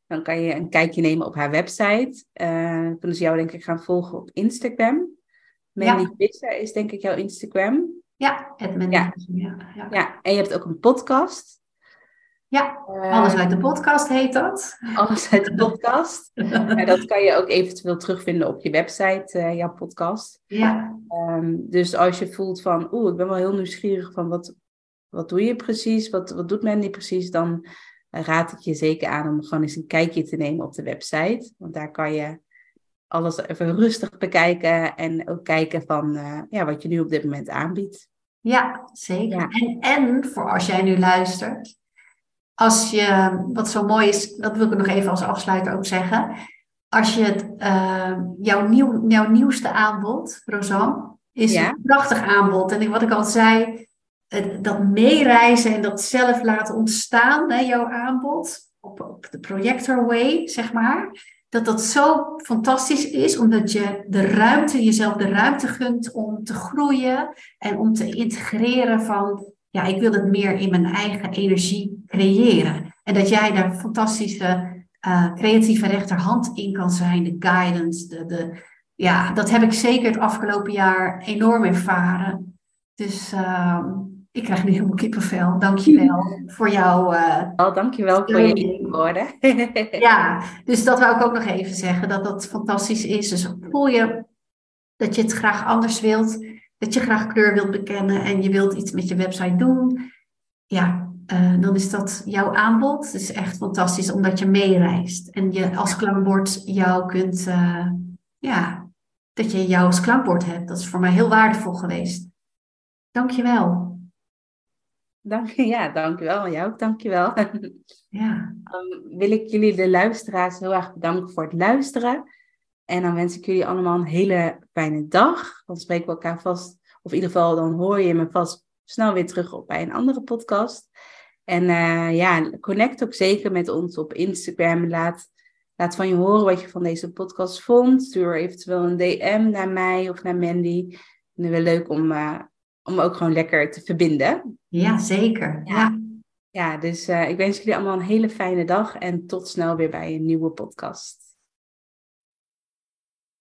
[SPEAKER 1] Dan kan je een kijkje nemen op haar website. Uh, kunnen ze jou denk ik gaan volgen op Instagram. Mandy ja. Visser is denk ik jouw Instagram.
[SPEAKER 2] Ja, het Mandy
[SPEAKER 1] ja. Ja, ja. ja, en je hebt ook een podcast.
[SPEAKER 2] Ja, alles uit de podcast heet dat.
[SPEAKER 1] Alles uit de podcast. [LAUGHS] ja, dat kan je ook eventueel terugvinden op je website, uh, jouw podcast.
[SPEAKER 2] Ja.
[SPEAKER 1] Um, dus als je voelt van, oeh, ik ben wel heel nieuwsgierig van wat, wat doe je precies, wat, wat doet Mandy precies, dan raad ik je zeker aan om gewoon eens een kijkje te nemen op de website. Want daar kan je alles even rustig bekijken en ook kijken van uh, ja, wat je nu op dit moment aanbiedt.
[SPEAKER 2] Ja, zeker. Ja. En, en voor als jij nu luistert, als je, wat zo mooi is, dat wil ik nog even als afsluiter ook zeggen. Als je het, uh, jouw, nieuw, jouw nieuwste aanbod, Rosanne, is een prachtig aanbod. En wat ik al zei, dat meereizen en dat zelf laten ontstaan, hè, jouw aanbod, op, op de projector way, zeg maar. Dat dat zo fantastisch is, omdat je de ruimte, jezelf de ruimte gunt om te groeien en om te integreren van ja, ik wil het meer in mijn eigen energie creëren. En dat jij daar fantastische uh, creatieve rechterhand in kan zijn, de guidance. De, de, ja, dat heb ik zeker het afgelopen jaar enorm ervaren. Dus uh, ik krijg nu helemaal kippenvel. Dankjewel [LAUGHS] voor jouw... Uh,
[SPEAKER 1] oh, dankjewel voor je woorden. [LAUGHS]
[SPEAKER 2] ja, dus dat wou ik ook nog even zeggen, dat dat fantastisch is. Dus voel je dat je het graag anders wilt dat je graag kleur wilt bekennen en je wilt iets met je website doen, ja, uh, dan is dat jouw aanbod. Het is echt fantastisch omdat je meereist en je als klankbord jou kunt, uh, ja, dat je jou als klankbord hebt. Dat is voor mij heel waardevol geweest. Dankjewel.
[SPEAKER 1] Dank je, ja, dankjewel. Jou ook dankjewel.
[SPEAKER 2] Ja.
[SPEAKER 1] Dan [LAUGHS] wil ik jullie, de luisteraars, heel erg bedanken voor het luisteren. En dan wens ik jullie allemaal een hele fijne dag. Dan spreken we elkaar vast, of in ieder geval dan hoor je me vast snel weer terug op bij een andere podcast. En uh, ja, connect ook zeker met ons op Instagram. Laat, laat van je horen wat je van deze podcast vond. Stuur eventueel een DM naar mij of naar Mandy. En wel leuk om, uh, om ook gewoon lekker te verbinden.
[SPEAKER 2] Ja, zeker. Ja,
[SPEAKER 1] ja. dus uh, ik wens jullie allemaal een hele fijne dag en tot snel weer bij een nieuwe podcast.